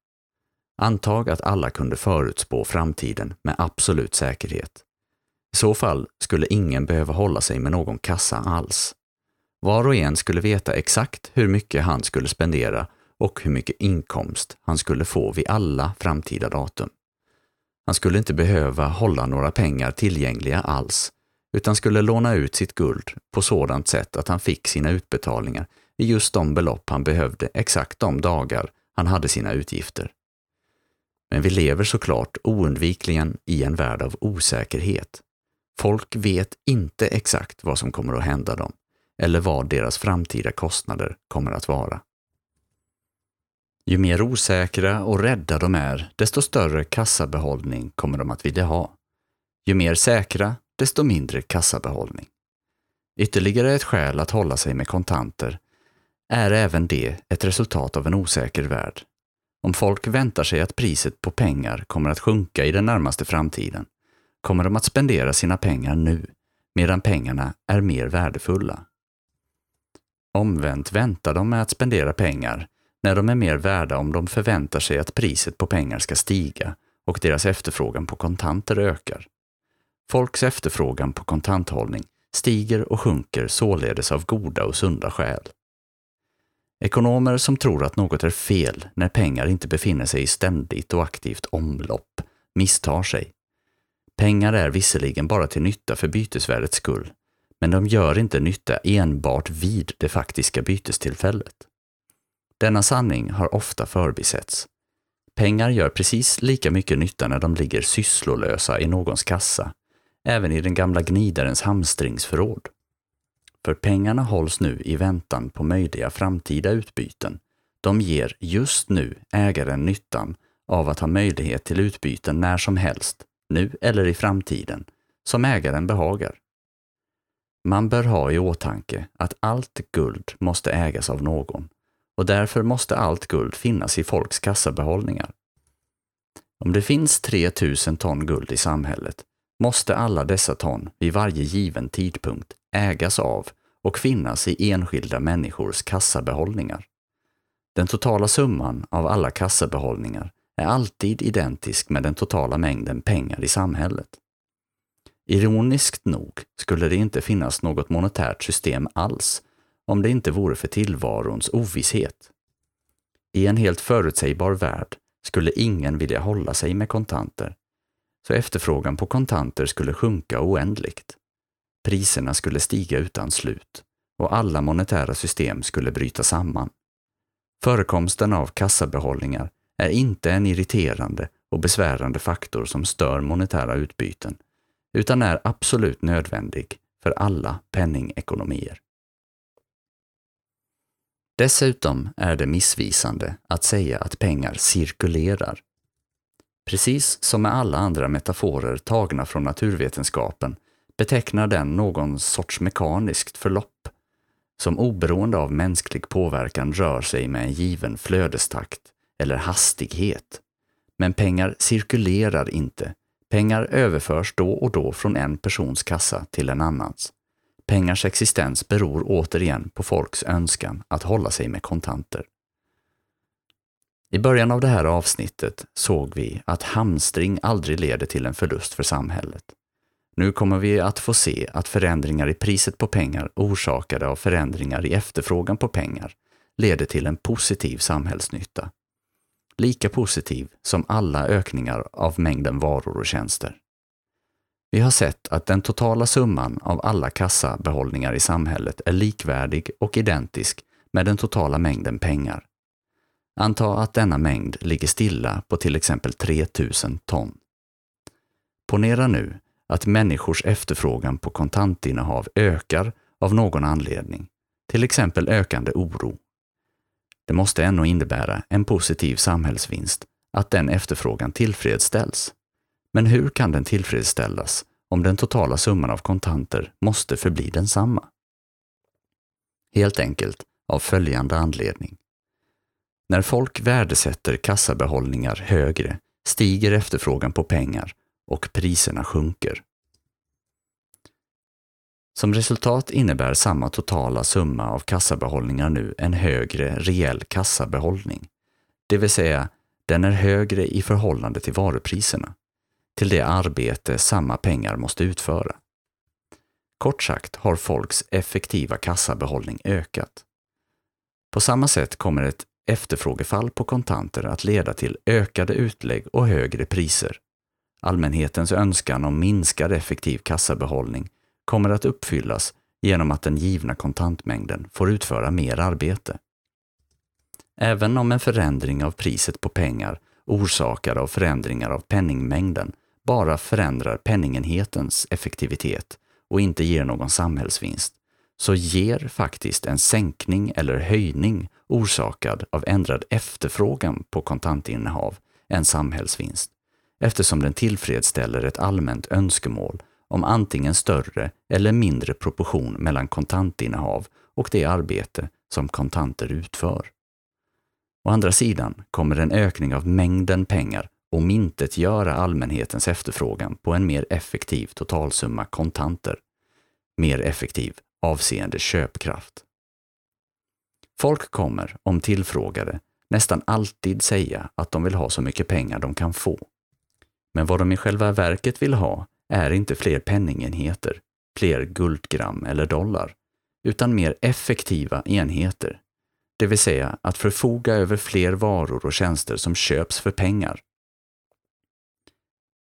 Antag att alla kunde förutspå framtiden med absolut säkerhet. I så fall skulle ingen behöva hålla sig med någon kassa alls. Var och en skulle veta exakt hur mycket han skulle spendera och hur mycket inkomst han skulle få vid alla framtida datum. Han skulle inte behöva hålla några pengar tillgängliga alls, utan skulle låna ut sitt guld på sådant sätt att han fick sina utbetalningar i just de belopp han behövde exakt de dagar han hade sina utgifter. Men vi lever såklart oundvikligen i en värld av osäkerhet. Folk vet inte exakt vad som kommer att hända dem eller vad deras framtida kostnader kommer att vara. Ju mer osäkra och rädda de är, desto större kassabehållning kommer de att vilja ha. Ju mer säkra, desto mindre kassabehållning. Ytterligare ett skäl att hålla sig med kontanter är även det ett resultat av en osäker värld. Om folk väntar sig att priset på pengar kommer att sjunka i den närmaste framtiden, kommer de att spendera sina pengar nu, medan pengarna är mer värdefulla. Omvänt väntar de med att spendera pengar när de är mer värda om de förväntar sig att priset på pengar ska stiga och deras efterfrågan på kontanter ökar. Folks efterfrågan på kontanthållning stiger och sjunker således av goda och sunda skäl. Ekonomer som tror att något är fel när pengar inte befinner sig i ständigt och aktivt omlopp misstar sig. Pengar är visserligen bara till nytta för bytesvärdets skull, men de gör inte nytta enbart vid det faktiska bytestillfället. Denna sanning har ofta förbisetts. Pengar gör precis lika mycket nytta när de ligger sysslolösa i någons kassa, även i den gamla gnidarens hamstringsförråd. För pengarna hålls nu i väntan på möjliga framtida utbyten. De ger just nu ägaren nyttan av att ha möjlighet till utbyten när som helst, nu eller i framtiden, som ägaren behagar. Man bör ha i åtanke att allt guld måste ägas av någon och därför måste allt guld finnas i folks kassabehållningar. Om det finns 3000 ton guld i samhället måste alla dessa ton vid varje given tidpunkt ägas av och finnas i enskilda människors kassabehållningar. Den totala summan av alla kassabehållningar är alltid identisk med den totala mängden pengar i samhället. Ironiskt nog skulle det inte finnas något monetärt system alls om det inte vore för tillvarons ovisshet. I en helt förutsägbar värld skulle ingen vilja hålla sig med kontanter, så efterfrågan på kontanter skulle sjunka oändligt. Priserna skulle stiga utan slut och alla monetära system skulle bryta samman. Förekomsten av kassabehållningar är inte en irriterande och besvärande faktor som stör monetära utbyten, utan är absolut nödvändig för alla penningekonomier. Dessutom är det missvisande att säga att pengar cirkulerar. Precis som med alla andra metaforer tagna från naturvetenskapen betecknar den någon sorts mekaniskt förlopp som oberoende av mänsklig påverkan rör sig med en given flödestakt eller hastighet. Men pengar cirkulerar inte. Pengar överförs då och då från en persons kassa till en annans. Pengars existens beror återigen på folks önskan att hålla sig med kontanter. I början av det här avsnittet såg vi att hamstring aldrig leder till en förlust för samhället. Nu kommer vi att få se att förändringar i priset på pengar orsakade av förändringar i efterfrågan på pengar leder till en positiv samhällsnytta. Lika positiv som alla ökningar av mängden varor och tjänster. Vi har sett att den totala summan av alla kassabehållningar i samhället är likvärdig och identisk med den totala mängden pengar. Anta att denna mängd ligger stilla på till exempel 3000 ton. Ponera nu att människors efterfrågan på kontantinnehav ökar av någon anledning, till exempel ökande oro. Det måste ändå innebära en positiv samhällsvinst att den efterfrågan tillfredsställs. Men hur kan den tillfredsställas om den totala summan av kontanter måste förbli densamma? Helt enkelt av följande anledning. När folk värdesätter kassabehållningar högre stiger efterfrågan på pengar och priserna sjunker. Som resultat innebär samma totala summa av kassabehållningar nu en högre reell kassabehållning, det vill säga den är högre i förhållande till varupriserna, till det arbete samma pengar måste utföra. Kort sagt har folks effektiva kassabehållning ökat. På samma sätt kommer ett efterfrågefall på kontanter att leda till ökade utlägg och högre priser. Allmänhetens önskan om minskad effektiv kassabehållning kommer att uppfyllas genom att den givna kontantmängden får utföra mer arbete. Även om en förändring av priset på pengar orsakad av förändringar av penningmängden bara förändrar penningenhetens effektivitet och inte ger någon samhällsvinst, så ger faktiskt en sänkning eller höjning orsakad av ändrad efterfrågan på kontantinnehav en samhällsvinst, eftersom den tillfredsställer ett allmänt önskemål om antingen större eller mindre proportion mellan kontantinnehav och det arbete som kontanter utför. Å andra sidan kommer en ökning av mängden pengar omintetgöra allmänhetens efterfrågan på en mer effektiv totalsumma kontanter. Mer effektiv avseende köpkraft. Folk kommer, om tillfrågade, nästan alltid säga att de vill ha så mycket pengar de kan få. Men vad de i själva verket vill ha är inte fler penningenheter, fler guldgram eller dollar, utan mer effektiva enheter. Det vill säga att förfoga över fler varor och tjänster som köps för pengar.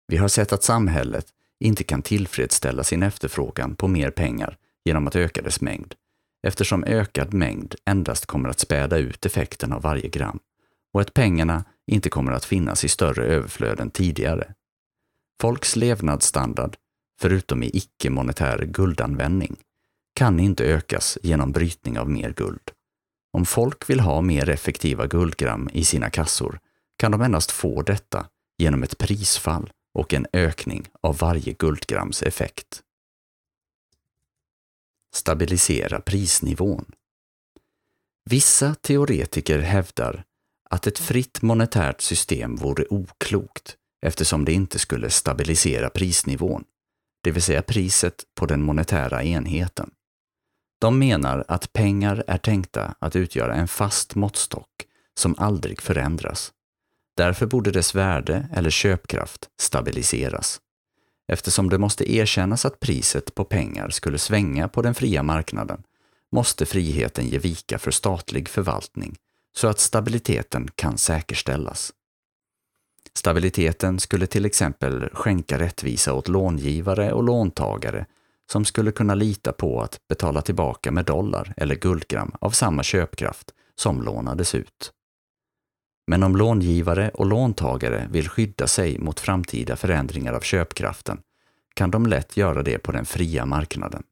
Vi har sett att samhället inte kan tillfredsställa sin efterfrågan på mer pengar genom att öka dess mängd, eftersom ökad mängd endast kommer att späda ut effekten av varje gram och att pengarna inte kommer att finnas i större överflöd än tidigare. Folks levnadsstandard, förutom i icke-monetär guldanvändning, kan inte ökas genom brytning av mer guld. Om folk vill ha mer effektiva guldgram i sina kassor kan de endast få detta genom ett prisfall och en ökning av varje guldgrams effekt. Stabilisera prisnivån. Vissa teoretiker hävdar att ett fritt monetärt system vore oklokt eftersom det inte skulle stabilisera prisnivån, det vill säga priset på den monetära enheten. De menar att pengar är tänkta att utgöra en fast måttstock som aldrig förändras. Därför borde dess värde eller köpkraft stabiliseras. Eftersom det måste erkännas att priset på pengar skulle svänga på den fria marknaden måste friheten ge vika för statlig förvaltning så att stabiliteten kan säkerställas. Stabiliteten skulle till exempel skänka rättvisa åt långivare och låntagare som skulle kunna lita på att betala tillbaka med dollar eller guldgram av samma köpkraft som lånades ut. Men om långivare och låntagare vill skydda sig mot framtida förändringar av köpkraften kan de lätt göra det på den fria marknaden.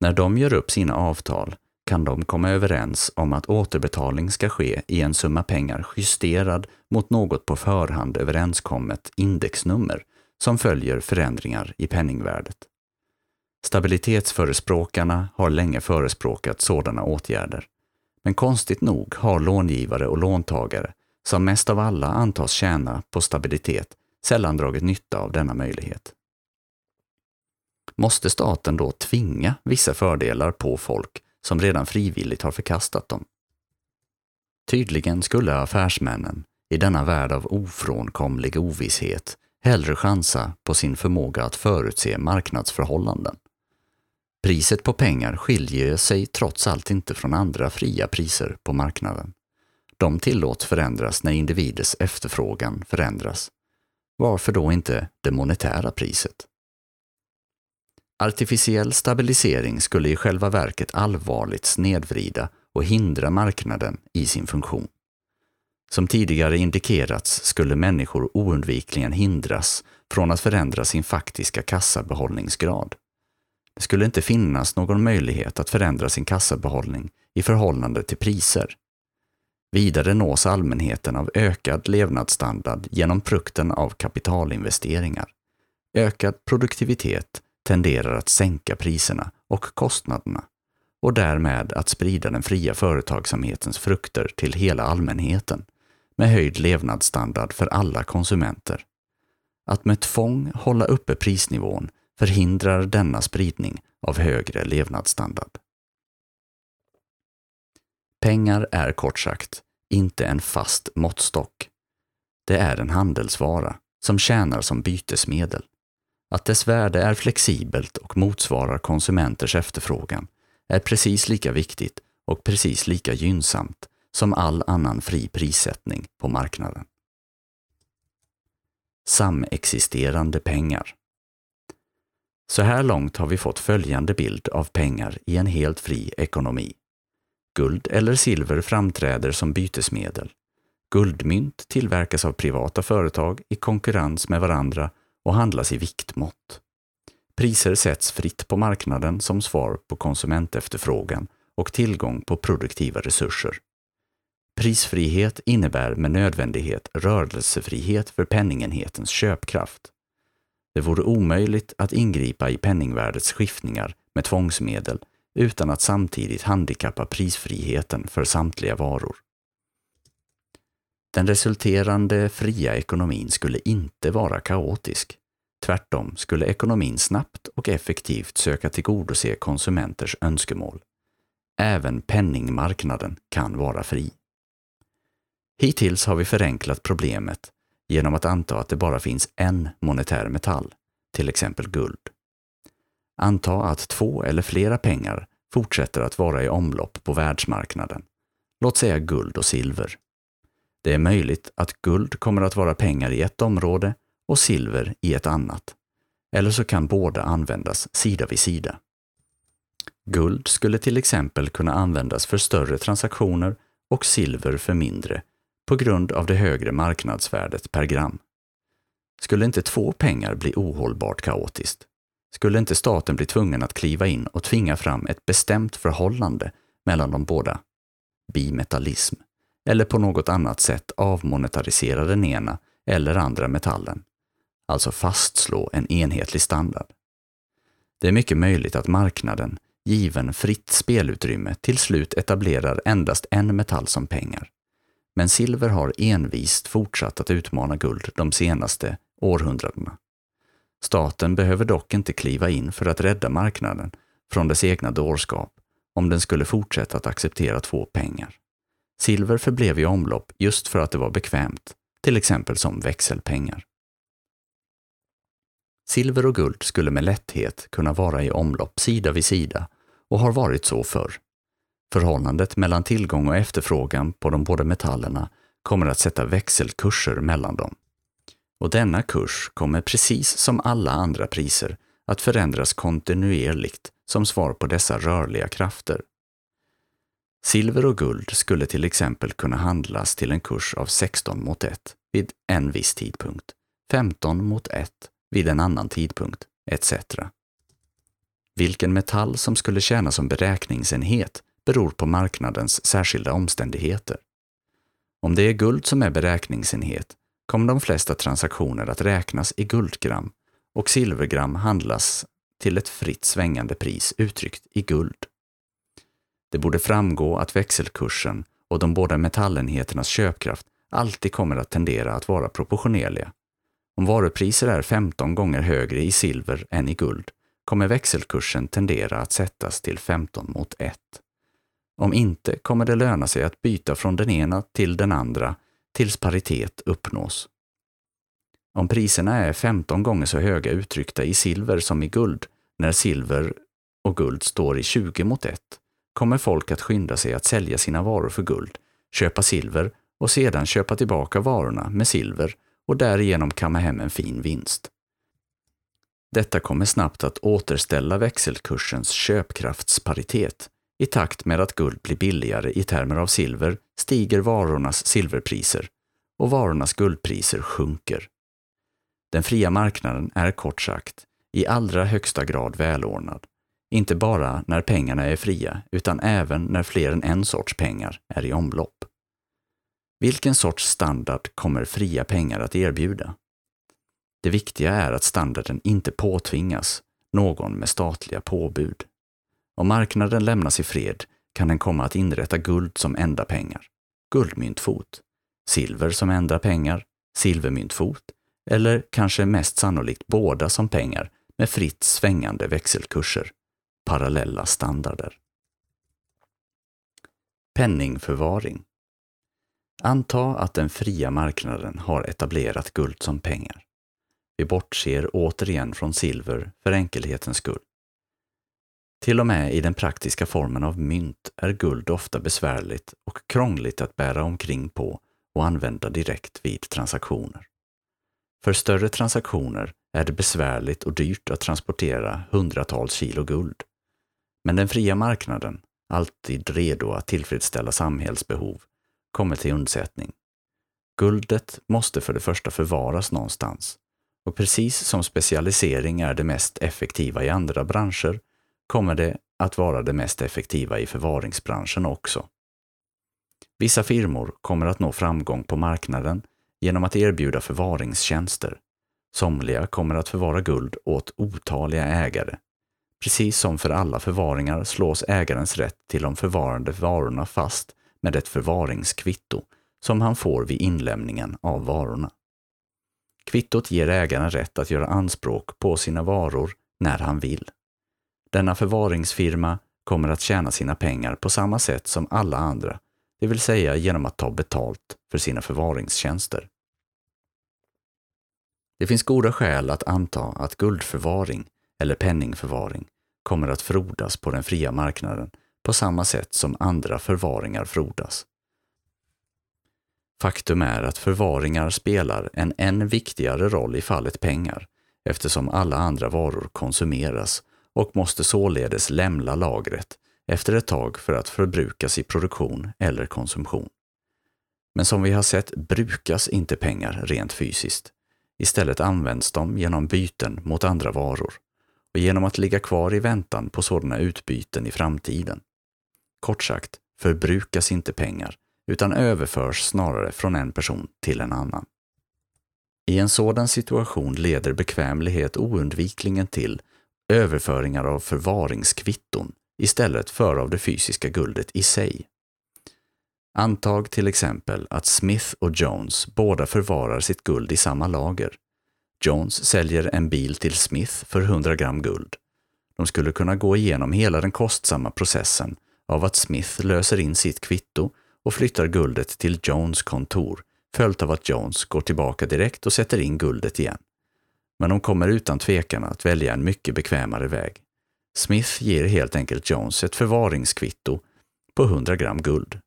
När de gör upp sina avtal kan de komma överens om att återbetalning ska ske i en summa pengar justerad mot något på förhand överenskommet indexnummer som följer förändringar i penningvärdet. Stabilitetsförespråkarna har länge förespråkat sådana åtgärder. Men konstigt nog har långivare och låntagare, som mest av alla antas tjäna på stabilitet, sällan dragit nytta av denna möjlighet. Måste staten då tvinga vissa fördelar på folk som redan frivilligt har förkastat dem? Tydligen skulle affärsmännen, i denna värld av ofrånkomlig ovisshet, hellre chansa på sin förmåga att förutse marknadsförhållanden. Priset på pengar skiljer sig trots allt inte från andra fria priser på marknaden. De tillåts förändras när individers efterfrågan förändras. Varför då inte det monetära priset? Artificiell stabilisering skulle i själva verket allvarligt snedvrida och hindra marknaden i sin funktion. Som tidigare indikerats skulle människor oundvikligen hindras från att förändra sin faktiska kassabehållningsgrad. Det skulle inte finnas någon möjlighet att förändra sin kassabehållning i förhållande till priser. Vidare nås allmänheten av ökad levnadsstandard genom frukten av kapitalinvesteringar. Ökad produktivitet tenderar att sänka priserna och kostnaderna och därmed att sprida den fria företagsamhetens frukter till hela allmänheten med höjd levnadsstandard för alla konsumenter. Att med tvång hålla uppe prisnivån förhindrar denna spridning av högre levnadsstandard. Pengar är kort sagt inte en fast måttstock. Det är en handelsvara som tjänar som bytesmedel. Att dess värde är flexibelt och motsvarar konsumenters efterfrågan är precis lika viktigt och precis lika gynnsamt som all annan fri prissättning på marknaden. Samexisterande pengar Så här långt har vi fått följande bild av pengar i en helt fri ekonomi. Guld eller silver framträder som bytesmedel. Guldmynt tillverkas av privata företag i konkurrens med varandra och handlas i viktmått. Priser sätts fritt på marknaden som svar på konsumentefterfrågan och tillgång på produktiva resurser. Prisfrihet innebär med nödvändighet rörelsefrihet för penningenhetens köpkraft. Det vore omöjligt att ingripa i penningvärdets skiftningar med tvångsmedel utan att samtidigt handikappa prisfriheten för samtliga varor. Den resulterande fria ekonomin skulle inte vara kaotisk. Tvärtom skulle ekonomin snabbt och effektivt söka tillgodose konsumenters önskemål. Även penningmarknaden kan vara fri. Hittills har vi förenklat problemet genom att anta att det bara finns en monetär metall, till exempel guld. Anta att två eller flera pengar fortsätter att vara i omlopp på världsmarknaden. Låt säga guld och silver. Det är möjligt att guld kommer att vara pengar i ett område och silver i ett annat. Eller så kan båda användas sida vid sida. Guld skulle till exempel kunna användas för större transaktioner och silver för mindre på grund av det högre marknadsvärdet per gram. Skulle inte två pengar bli ohållbart kaotiskt? Skulle inte staten bli tvungen att kliva in och tvinga fram ett bestämt förhållande mellan de båda? Bimetallism. Eller på något annat sätt avmonetarisera den ena eller andra metallen. Alltså fastslå en enhetlig standard. Det är mycket möjligt att marknaden, given fritt spelutrymme, till slut etablerar endast en metall som pengar. Men silver har envist fortsatt att utmana guld de senaste århundradena. Staten behöver dock inte kliva in för att rädda marknaden från dess egna dårskap om den skulle fortsätta att acceptera två pengar. Silver förblev i omlopp just för att det var bekvämt, till exempel som växelpengar. Silver och guld skulle med lätthet kunna vara i omlopp sida vid sida och har varit så förr. Förhållandet mellan tillgång och efterfrågan på de båda metallerna kommer att sätta växelkurser mellan dem. Och denna kurs kommer precis som alla andra priser att förändras kontinuerligt som svar på dessa rörliga krafter. Silver och guld skulle till exempel kunna handlas till en kurs av 16 mot 1 vid en viss tidpunkt, 15 mot 1 vid en annan tidpunkt, etc. Vilken metall som skulle tjäna som beräkningsenhet beror på marknadens särskilda omständigheter. Om det är guld som är beräkningsenhet kommer de flesta transaktioner att räknas i guldgram och silvergram handlas till ett fritt svängande pris uttryckt i guld. Det borde framgå att växelkursen och de båda metallenheternas köpkraft alltid kommer att tendera att vara proportionerliga. Om varupriser är 15 gånger högre i silver än i guld kommer växelkursen tendera att sättas till 15 mot 1. Om inte kommer det löna sig att byta från den ena till den andra tills paritet uppnås. Om priserna är 15 gånger så höga uttryckta i silver som i guld, när silver och guld står i 20 mot 1, kommer folk att skynda sig att sälja sina varor för guld, köpa silver och sedan köpa tillbaka varorna med silver och därigenom kamma hem en fin vinst. Detta kommer snabbt att återställa växelkursens köpkraftsparitet. I takt med att guld blir billigare i termer av silver stiger varornas silverpriser och varornas guldpriser sjunker. Den fria marknaden är kort sagt i allra högsta grad välordnad. Inte bara när pengarna är fria, utan även när fler än en sorts pengar är i omlopp. Vilken sorts standard kommer fria pengar att erbjuda? Det viktiga är att standarden inte påtvingas någon med statliga påbud. Om marknaden lämnas i fred kan den komma att inrätta guld som enda pengar, guldmyntfot, silver som enda pengar, silvermyntfot eller kanske mest sannolikt båda som pengar med fritt svängande växelkurser, parallella standarder. Penningförvaring Anta att den fria marknaden har etablerat guld som pengar. Vi bortser återigen från silver för enkelhetens skull. Till och med i den praktiska formen av mynt är guld ofta besvärligt och krångligt att bära omkring på och använda direkt vid transaktioner. För större transaktioner är det besvärligt och dyrt att transportera hundratals kilo guld. Men den fria marknaden, alltid redo att tillfredsställa samhällsbehov, kommer till undsättning. Guldet måste för det första förvaras någonstans och precis som specialisering är det mest effektiva i andra branscher kommer det att vara det mest effektiva i förvaringsbranschen också. Vissa firmor kommer att nå framgång på marknaden genom att erbjuda förvaringstjänster. Somliga kommer att förvara guld åt otaliga ägare. Precis som för alla förvaringar slås ägarens rätt till de förvarande varorna fast med ett förvaringskvitto som han får vid inlämningen av varorna. Kvittot ger ägaren rätt att göra anspråk på sina varor när han vill. Denna förvaringsfirma kommer att tjäna sina pengar på samma sätt som alla andra, det vill säga genom att ta betalt för sina förvaringstjänster. Det finns goda skäl att anta att guldförvaring eller penningförvaring kommer att frodas på den fria marknaden på samma sätt som andra förvaringar frodas. Faktum är att förvaringar spelar en än viktigare roll i fallet pengar eftersom alla andra varor konsumeras och måste således lämna lagret efter ett tag för att förbrukas i produktion eller konsumtion. Men som vi har sett brukas inte pengar rent fysiskt. Istället används de genom byten mot andra varor och genom att ligga kvar i väntan på sådana utbyten i framtiden. Kort sagt, förbrukas inte pengar utan överförs snarare från en person till en annan. I en sådan situation leder bekvämlighet oundvikligen till överföringar av förvaringskvitton istället för av det fysiska guldet i sig. Antag till exempel att Smith och Jones båda förvarar sitt guld i samma lager. Jones säljer en bil till Smith för 100 gram guld. De skulle kunna gå igenom hela den kostsamma processen av att Smith löser in sitt kvitto och flyttar guldet till Jones kontor, följt av att Jones går tillbaka direkt och sätter in guldet igen. Men de kommer utan tvekan att välja en mycket bekvämare väg. Smith ger helt enkelt Jones ett förvaringskvitto på 100 gram guld.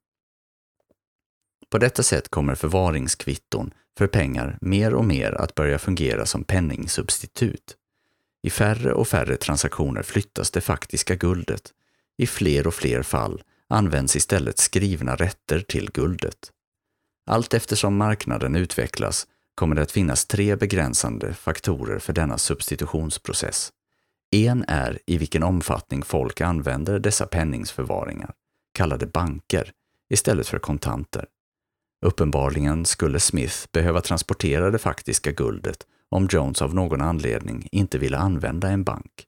På detta sätt kommer förvaringskvitton för pengar mer och mer att börja fungera som penningsubstitut. I färre och färre transaktioner flyttas det faktiska guldet. I fler och fler fall används istället skrivna rätter till guldet. Allt eftersom marknaden utvecklas kommer det att finnas tre begränsande faktorer för denna substitutionsprocess. En är i vilken omfattning folk använder dessa penningsförvaringar, kallade banker, istället för kontanter. Uppenbarligen skulle Smith behöva transportera det faktiska guldet om Jones av någon anledning inte ville använda en bank.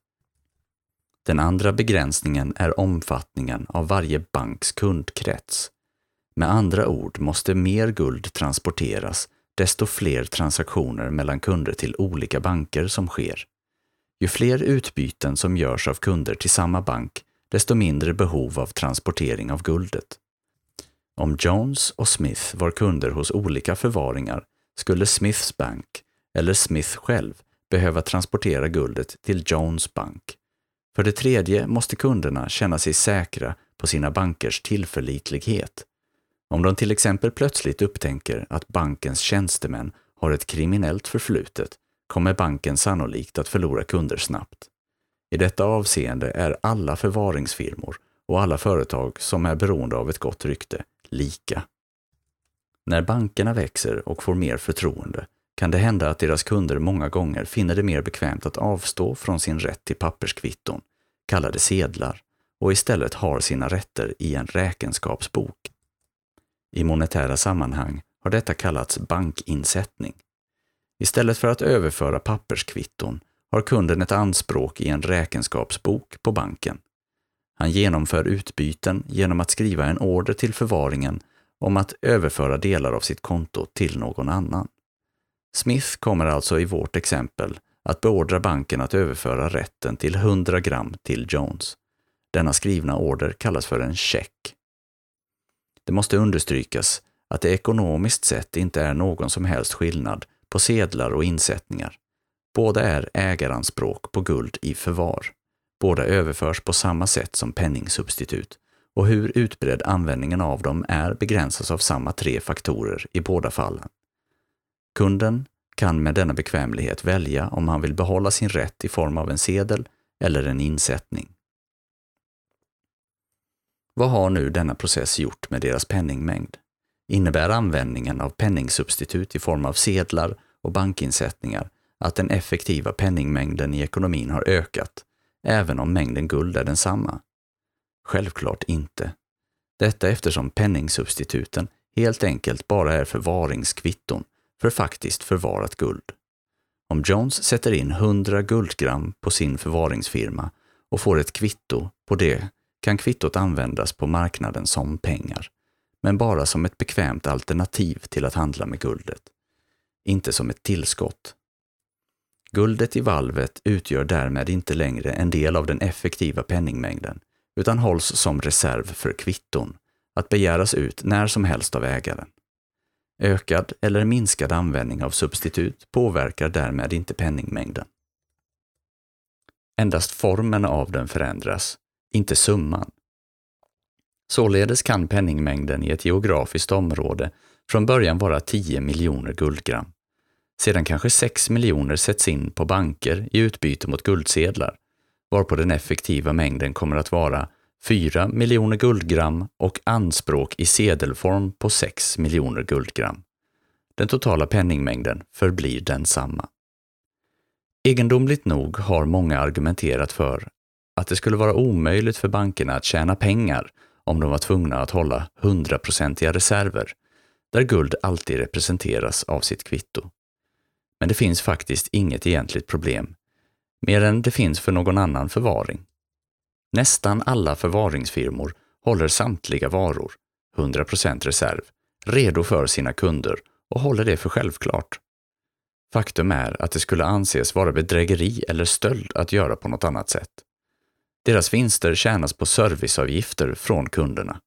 Den andra begränsningen är omfattningen av varje banks kundkrets. Med andra ord måste mer guld transporteras desto fler transaktioner mellan kunder till olika banker som sker. Ju fler utbyten som görs av kunder till samma bank, desto mindre behov av transportering av guldet. Om Jones och Smith var kunder hos olika förvaringar skulle Smiths bank, eller Smith själv, behöva transportera guldet till Jones bank. För det tredje måste kunderna känna sig säkra på sina bankers tillförlitlighet. Om de till exempel plötsligt upptänker att bankens tjänstemän har ett kriminellt förflutet kommer banken sannolikt att förlora kunder snabbt. I detta avseende är alla förvaringsfirmor och alla företag som är beroende av ett gott rykte lika. När bankerna växer och får mer förtroende kan det hända att deras kunder många gånger finner det mer bekvämt att avstå från sin rätt till papperskvitton, kallade sedlar, och istället har sina rätter i en räkenskapsbok. I monetära sammanhang har detta kallats bankinsättning. Istället för att överföra papperskvitton har kunden ett anspråk i en räkenskapsbok på banken. Han genomför utbyten genom att skriva en order till förvaringen om att överföra delar av sitt konto till någon annan. Smith kommer alltså i vårt exempel att beordra banken att överföra rätten till 100 gram till Jones. Denna skrivna order kallas för en check. Det måste understrykas att det ekonomiskt sett inte är någon som helst skillnad på sedlar och insättningar. Båda är ägaranspråk på guld i förvar. Båda överförs på samma sätt som penningsubstitut och hur utbredd användningen av dem är begränsas av samma tre faktorer i båda fallen. Kunden kan med denna bekvämlighet välja om han vill behålla sin rätt i form av en sedel eller en insättning. Vad har nu denna process gjort med deras penningmängd? Innebär användningen av penningsubstitut i form av sedlar och bankinsättningar att den effektiva penningmängden i ekonomin har ökat, även om mängden guld är densamma? Självklart inte. Detta eftersom penningsubstituten helt enkelt bara är förvaringskvitton för faktiskt förvarat guld. Om Jones sätter in 100 guldgram på sin förvaringsfirma och får ett kvitto på det kan kvittot användas på marknaden som pengar, men bara som ett bekvämt alternativ till att handla med guldet, inte som ett tillskott. Guldet i valvet utgör därmed inte längre en del av den effektiva penningmängden, utan hålls som reserv för kvitton, att begäras ut när som helst av ägaren. Ökad eller minskad användning av substitut påverkar därmed inte penningmängden. Endast formen av den förändras, inte summan. Således kan penningmängden i ett geografiskt område från början vara 10 miljoner guldgram. Sedan kanske 6 miljoner sätts in på banker i utbyte mot guldsedlar, varpå den effektiva mängden kommer att vara 4 miljoner guldgram och anspråk i sedelform på 6 miljoner guldgram. Den totala penningmängden förblir densamma. Egendomligt nog har många argumenterat för att det skulle vara omöjligt för bankerna att tjäna pengar om de var tvungna att hålla hundraprocentiga reserver, där guld alltid representeras av sitt kvitto. Men det finns faktiskt inget egentligt problem, mer än det finns för någon annan förvaring. Nästan alla förvaringsfirmor håller samtliga varor, 100% reserv, redo för sina kunder och håller det för självklart. Faktum är att det skulle anses vara bedrägeri eller stöld att göra på något annat sätt. Deras vinster tjänas på serviceavgifter från kunderna.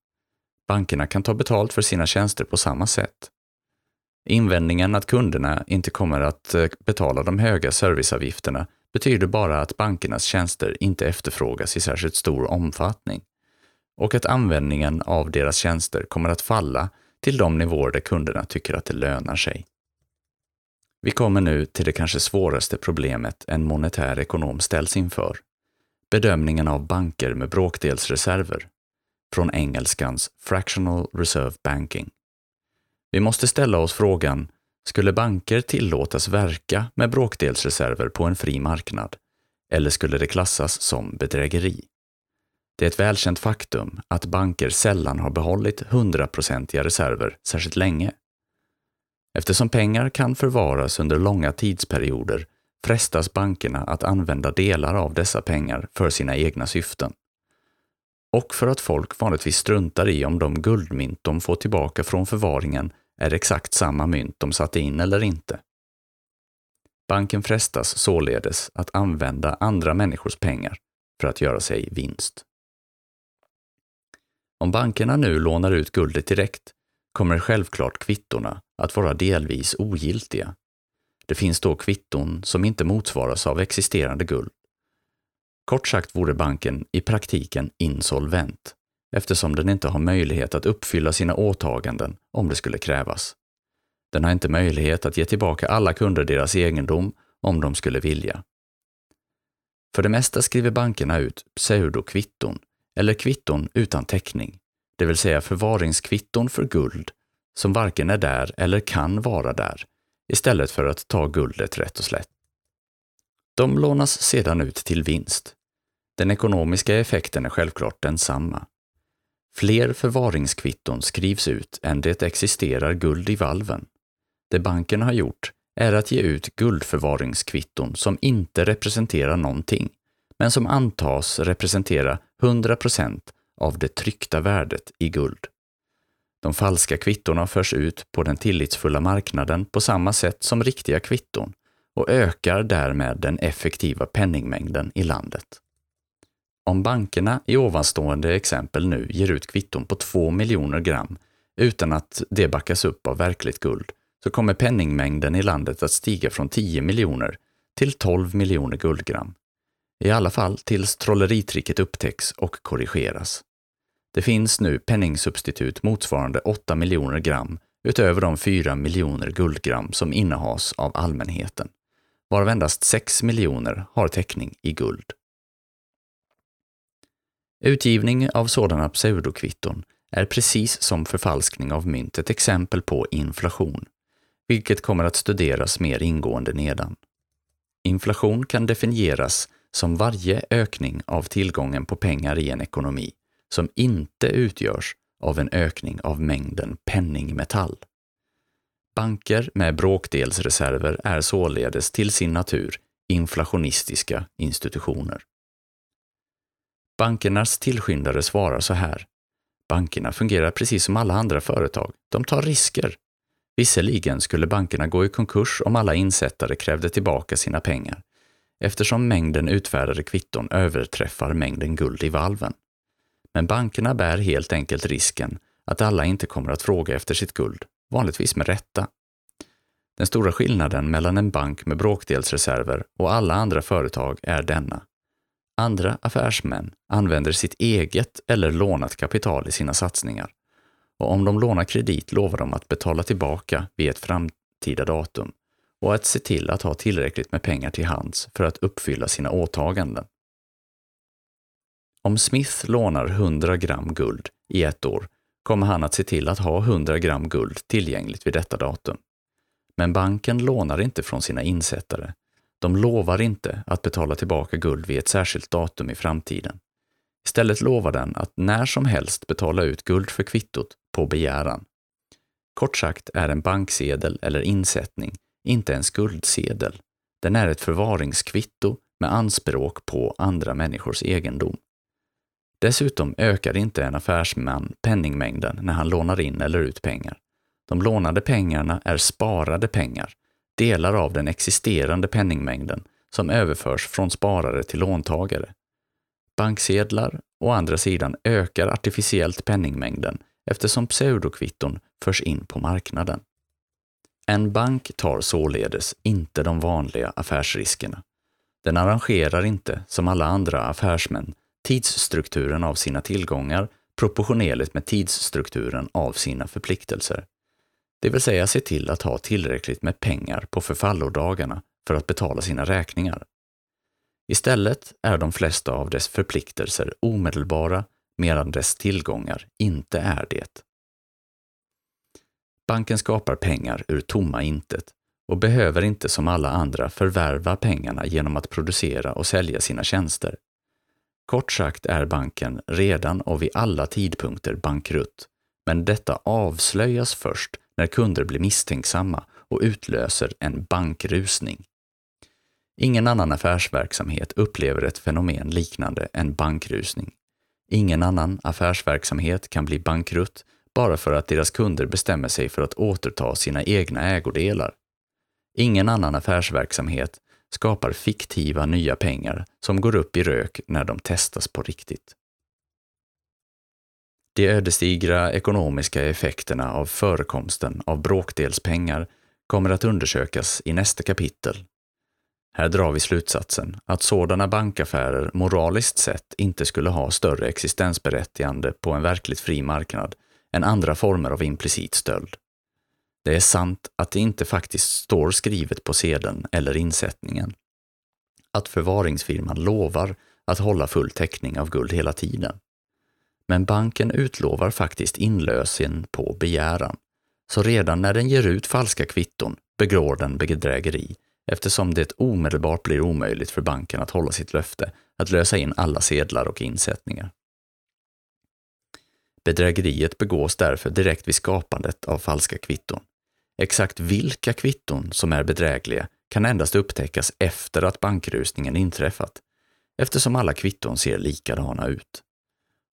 Bankerna kan ta betalt för sina tjänster på samma sätt. Invändningen att kunderna inte kommer att eh, betala de höga serviceavgifterna betyder bara att bankernas tjänster inte efterfrågas i särskilt stor omfattning och att användningen av deras tjänster kommer att falla till de nivåer där kunderna tycker att det lönar sig. Vi kommer nu till det kanske svåraste problemet en monetär ekonom ställs inför. Bedömningen av banker med bråkdelsreserver. Från engelskans fractional reserve banking. Vi måste ställa oss frågan, skulle banker tillåtas verka med bråkdelsreserver på en fri marknad? Eller skulle det klassas som bedrägeri? Det är ett välkänt faktum att banker sällan har behållit hundraprocentiga reserver särskilt länge. Eftersom pengar kan förvaras under långa tidsperioder frestas bankerna att använda delar av dessa pengar för sina egna syften. Och för att folk vanligtvis struntar i om de guldmynt de får tillbaka från förvaringen är exakt samma mynt de satte in eller inte. Banken frestas således att använda andra människors pengar för att göra sig vinst. Om bankerna nu lånar ut guldet direkt kommer självklart kvittorna att vara delvis ogiltiga. Det finns då kvitton som inte motsvaras av existerande guld. Kort sagt vore banken i praktiken insolvent eftersom den inte har möjlighet att uppfylla sina åtaganden om det skulle krävas. Den har inte möjlighet att ge tillbaka alla kunder deras egendom om de skulle vilja. För det mesta skriver bankerna ut pseudokvitton, eller kvitton utan täckning, det vill säga förvaringskvitton för guld som varken är där eller kan vara där, istället för att ta guldet rätt och slätt. De lånas sedan ut till vinst. Den ekonomiska effekten är självklart densamma. Fler förvaringskvitton skrivs ut än det existerar guld i valven. Det banken har gjort är att ge ut guldförvaringskvitton som inte representerar någonting, men som antas representera 100% av det tryckta värdet i guld. De falska kvittorna förs ut på den tillitsfulla marknaden på samma sätt som riktiga kvitton och ökar därmed den effektiva penningmängden i landet. Om bankerna i ovanstående exempel nu ger ut kvitton på 2 miljoner gram utan att det backas upp av verkligt guld, så kommer penningmängden i landet att stiga från 10 miljoner till 12 miljoner guldgram. I alla fall tills trolleritricket upptäcks och korrigeras. Det finns nu penningsubstitut motsvarande 8 miljoner gram utöver de 4 miljoner guldgram som innehas av allmänheten, varav endast 6 miljoner har täckning i guld. Utgivning av sådana pseudokvitton är precis som förfalskning av mynt ett exempel på inflation, vilket kommer att studeras mer ingående nedan. Inflation kan definieras som varje ökning av tillgången på pengar i en ekonomi som inte utgörs av en ökning av mängden penningmetall. Banker med bråkdelsreserver är således till sin natur inflationistiska institutioner. Bankernas tillskyndare svarar så här. Bankerna fungerar precis som alla andra företag. De tar risker. Visserligen skulle bankerna gå i konkurs om alla insättare krävde tillbaka sina pengar, eftersom mängden utfärdade kvitton överträffar mängden guld i valven. Men bankerna bär helt enkelt risken att alla inte kommer att fråga efter sitt guld, vanligtvis med rätta. Den stora skillnaden mellan en bank med bråkdelsreserver och alla andra företag är denna. Andra affärsmän använder sitt eget eller lånat kapital i sina satsningar. Och om de lånar kredit lovar de att betala tillbaka vid ett framtida datum och att se till att ha tillräckligt med pengar till hands för att uppfylla sina åtaganden. Om Smith lånar 100 gram guld i ett år kommer han att se till att ha 100 gram guld tillgängligt vid detta datum. Men banken lånar inte från sina insättare. De lovar inte att betala tillbaka guld vid ett särskilt datum i framtiden. Istället lovar den att när som helst betala ut guld för kvittot på begäran. Kort sagt är en banksedel eller insättning inte en skuldsedel. Den är ett förvaringskvitto med anspråk på andra människors egendom. Dessutom ökar inte en affärsman penningmängden när han lånar in eller ut pengar. De lånade pengarna är sparade pengar, delar av den existerande penningmängden som överförs från sparare till låntagare. Banksedlar, å andra sidan, ökar artificiellt penningmängden eftersom pseudokvitton förs in på marknaden. En bank tar således inte de vanliga affärsriskerna. Den arrangerar inte, som alla andra affärsmän, tidsstrukturen av sina tillgångar proportionerligt med tidsstrukturen av sina förpliktelser det vill säga se till att ha tillräckligt med pengar på förfallodagarna för att betala sina räkningar. Istället är de flesta av dess förpliktelser omedelbara medan dess tillgångar inte är det. Banken skapar pengar ur tomma intet och behöver inte som alla andra förvärva pengarna genom att producera och sälja sina tjänster. Kort sagt är banken redan och vid alla tidpunkter bankrutt, men detta avslöjas först när kunder blir misstänksamma och utlöser en bankrusning. Ingen annan affärsverksamhet upplever ett fenomen liknande en bankrusning. Ingen annan affärsverksamhet kan bli bankrutt bara för att deras kunder bestämmer sig för att återta sina egna ägodelar. Ingen annan affärsverksamhet skapar fiktiva nya pengar som går upp i rök när de testas på riktigt. De ödesdigra ekonomiska effekterna av förekomsten av bråkdelspengar kommer att undersökas i nästa kapitel. Här drar vi slutsatsen att sådana bankaffärer moraliskt sett inte skulle ha större existensberättigande på en verkligt fri marknad än andra former av implicit stöld. Det är sant att det inte faktiskt står skrivet på sedeln eller insättningen. Att förvaringsfirman lovar att hålla full täckning av guld hela tiden. Men banken utlovar faktiskt inlösen på begäran. Så redan när den ger ut falska kvitton begår den bedrägeri eftersom det omedelbart blir omöjligt för banken att hålla sitt löfte att lösa in alla sedlar och insättningar. Bedrägeriet begås därför direkt vid skapandet av falska kvitton. Exakt vilka kvitton som är bedrägliga kan endast upptäckas efter att bankrusningen inträffat, eftersom alla kvitton ser likadana ut.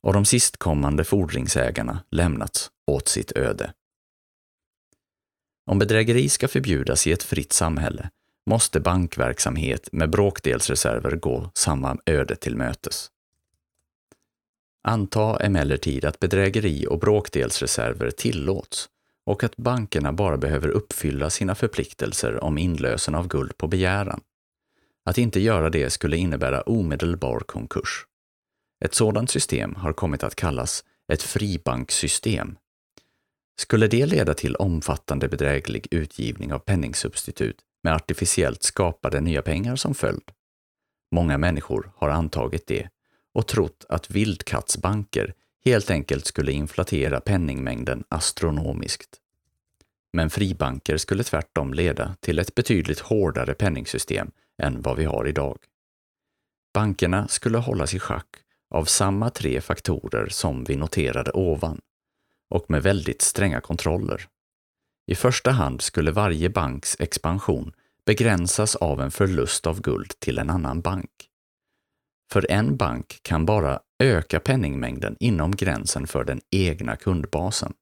Och de sistkommande fordringsägarna lämnats åt sitt öde. Om bedrägeri ska förbjudas i ett fritt samhälle måste bankverksamhet med bråkdelsreserver gå samma öde till mötes. Anta emellertid att bedrägeri och bråkdelsreserver tillåts och att bankerna bara behöver uppfylla sina förpliktelser om inlösen av guld på begäran. Att inte göra det skulle innebära omedelbar konkurs. Ett sådant system har kommit att kallas ett fribanksystem. Skulle det leda till omfattande bedräglig utgivning av penningsubstitut med artificiellt skapade nya pengar som följd? Många människor har antagit det och trott att vildkattsbanker helt enkelt skulle inflatera penningmängden astronomiskt. Men fribanker skulle tvärtom leda till ett betydligt hårdare penningsystem än vad vi har idag. Bankerna skulle hållas i schack av samma tre faktorer som vi noterade ovan och med väldigt stränga kontroller. I första hand skulle varje banks expansion begränsas av en förlust av guld till en annan bank. För en bank kan bara öka penningmängden inom gränsen för den egna kundbasen.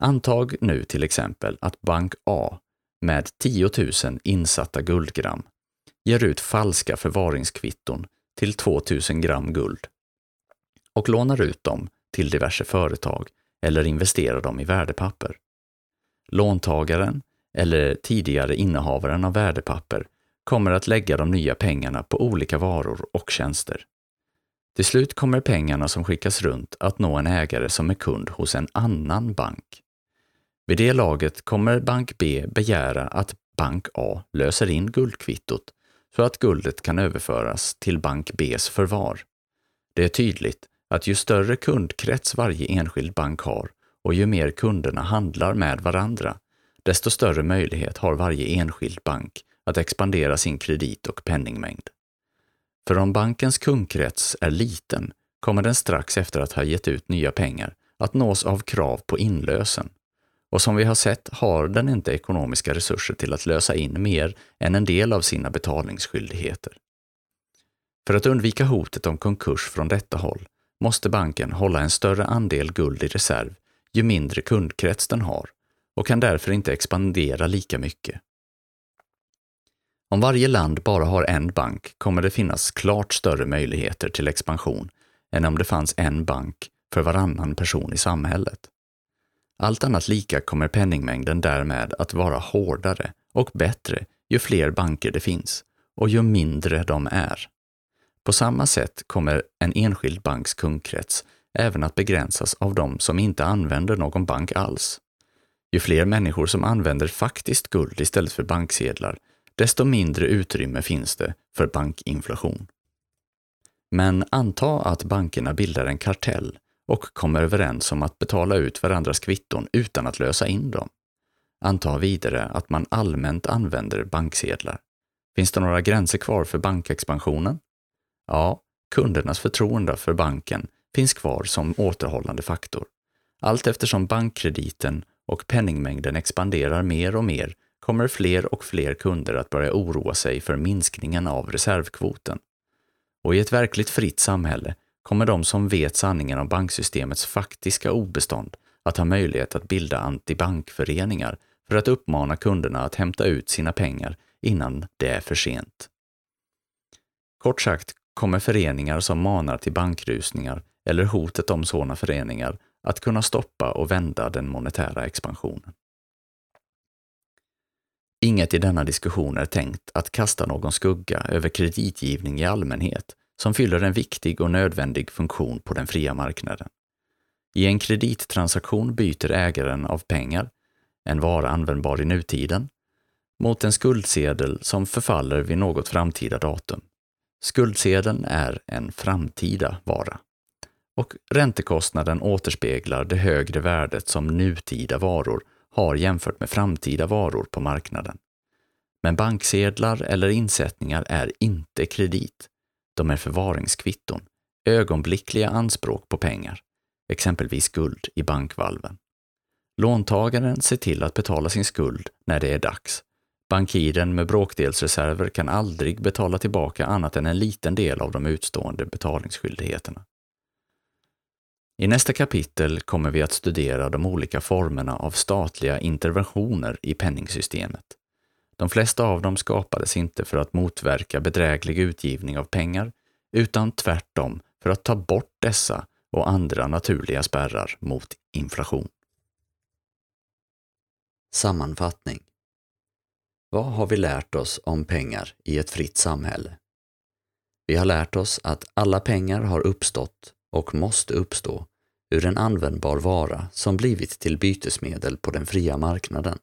Antag nu till exempel att bank A med 10 000 insatta guldgram ger ut falska förvaringskvitton till 2 000 gram guld och lånar ut dem till diverse företag eller investerar dem i värdepapper. Låntagaren eller tidigare innehavaren av värdepapper kommer att lägga de nya pengarna på olika varor och tjänster. Till slut kommer pengarna som skickas runt att nå en ägare som är kund hos en annan bank. Vid det laget kommer bank B begära att bank A löser in guldkvittot så att guldet kan överföras till bank Bs förvar. Det är tydligt att ju större kundkrets varje enskild bank har och ju mer kunderna handlar med varandra, desto större möjlighet har varje enskild bank att expandera sin kredit och penningmängd. För om bankens kundkrets är liten kommer den strax efter att ha gett ut nya pengar att nås av krav på inlösen. Och som vi har sett har den inte ekonomiska resurser till att lösa in mer än en del av sina betalningsskyldigheter. För att undvika hotet om konkurs från detta håll måste banken hålla en större andel guld i reserv ju mindre kundkrets den har och kan därför inte expandera lika mycket. Om varje land bara har en bank kommer det finnas klart större möjligheter till expansion än om det fanns en bank för varannan person i samhället. Allt annat lika kommer penningmängden därmed att vara hårdare och bättre ju fler banker det finns och ju mindre de är. På samma sätt kommer en enskild banks kundkrets även att begränsas av de som inte använder någon bank alls. Ju fler människor som använder faktiskt guld istället för banksedlar, desto mindre utrymme finns det för bankinflation. Men anta att bankerna bildar en kartell och kommer överens om att betala ut varandras kvitton utan att lösa in dem. Anta vidare att man allmänt använder banksedlar. Finns det några gränser kvar för bankexpansionen? Ja, kundernas förtroende för banken finns kvar som återhållande faktor. Allt eftersom bankkrediten och penningmängden expanderar mer och mer kommer fler och fler kunder att börja oroa sig för minskningen av reservkvoten. Och i ett verkligt fritt samhälle kommer de som vet sanningen om banksystemets faktiska obestånd att ha möjlighet att bilda antibankföreningar för att uppmana kunderna att hämta ut sina pengar innan det är för sent. Kort sagt kommer föreningar som manar till bankrusningar eller hotet om sådana föreningar att kunna stoppa och vända den monetära expansionen. Inget i denna diskussion är tänkt att kasta någon skugga över kreditgivning i allmänhet som fyller en viktig och nödvändig funktion på den fria marknaden. I en kredittransaktion byter ägaren av pengar, en vara användbar i nutiden, mot en skuldsedel som förfaller vid något framtida datum. Skuldsedeln är en framtida vara och räntekostnaden återspeglar det högre värdet som nutida varor har jämfört med framtida varor på marknaden. Men banksedlar eller insättningar är inte kredit. De är förvaringskvitton, ögonblickliga anspråk på pengar, exempelvis guld i bankvalven. Låntagaren ser till att betala sin skuld när det är dags. Bankiren med bråkdelsreserver kan aldrig betala tillbaka annat än en liten del av de utstående betalningsskyldigheterna. I nästa kapitel kommer vi att studera de olika formerna av statliga interventioner i penningsystemet. De flesta av dem skapades inte för att motverka bedräglig utgivning av pengar, utan tvärtom för att ta bort dessa och andra naturliga spärrar mot inflation. Sammanfattning Vad har vi lärt oss om pengar i ett fritt samhälle? Vi har lärt oss att alla pengar har uppstått och måste uppstå ur en användbar vara som blivit till bytesmedel på den fria marknaden.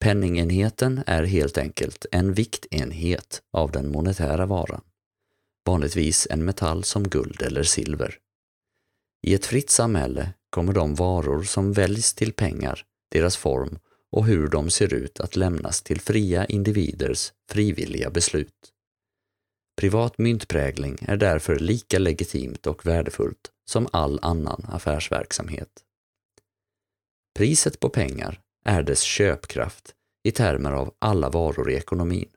Penningenheten är helt enkelt en viktenhet av den monetära varan, vanligtvis en metall som guld eller silver. I ett fritt samhälle kommer de varor som väljs till pengar, deras form och hur de ser ut att lämnas till fria individers frivilliga beslut. Privat myntprägling är därför lika legitimt och värdefullt som all annan affärsverksamhet. Priset på pengar är dess köpkraft i termer av alla varor i ekonomin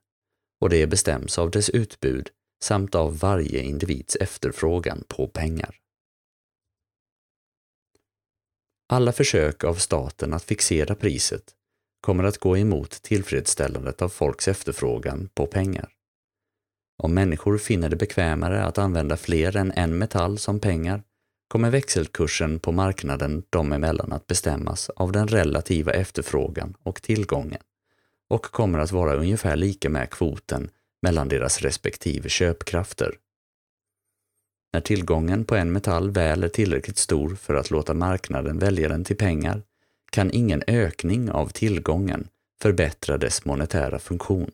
och det bestäms av dess utbud samt av varje individs efterfrågan på pengar. Alla försök av staten att fixera priset kommer att gå emot tillfredsställandet av folks efterfrågan på pengar. Om människor finner det bekvämare att använda fler än en metall som pengar kommer växelkursen på marknaden dem emellan att bestämmas av den relativa efterfrågan och tillgången och kommer att vara ungefär lika med kvoten mellan deras respektive köpkrafter. När tillgången på en metall väl är tillräckligt stor för att låta marknaden välja den till pengar kan ingen ökning av tillgången förbättra dess monetära funktion.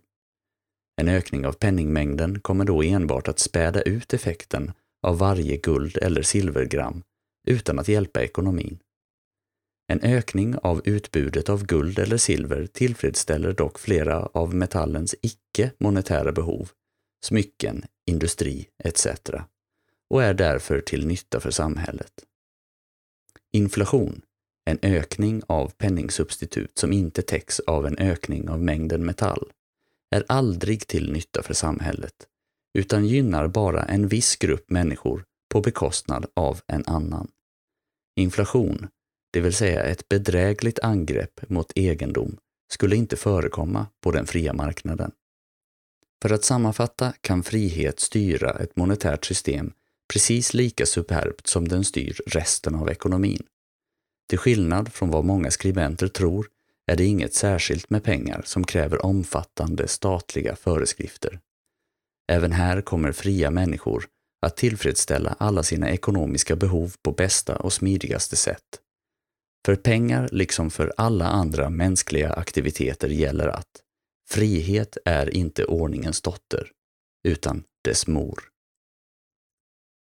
En ökning av penningmängden kommer då enbart att späda ut effekten av varje guld eller silvergram utan att hjälpa ekonomin. En ökning av utbudet av guld eller silver tillfredsställer dock flera av metallens icke-monetära behov, smycken, industri etc. och är därför till nytta för samhället. Inflation, en ökning av penningsubstitut som inte täcks av en ökning av mängden metall, är aldrig till nytta för samhället utan gynnar bara en viss grupp människor på bekostnad av en annan. Inflation, det vill säga ett bedrägligt angrepp mot egendom, skulle inte förekomma på den fria marknaden. För att sammanfatta kan frihet styra ett monetärt system precis lika superbt som den styr resten av ekonomin. Till skillnad från vad många skribenter tror är det inget särskilt med pengar som kräver omfattande statliga föreskrifter. Även här kommer fria människor att tillfredsställa alla sina ekonomiska behov på bästa och smidigaste sätt. För pengar, liksom för alla andra mänskliga aktiviteter, gäller att frihet är inte ordningens dotter, utan dess mor.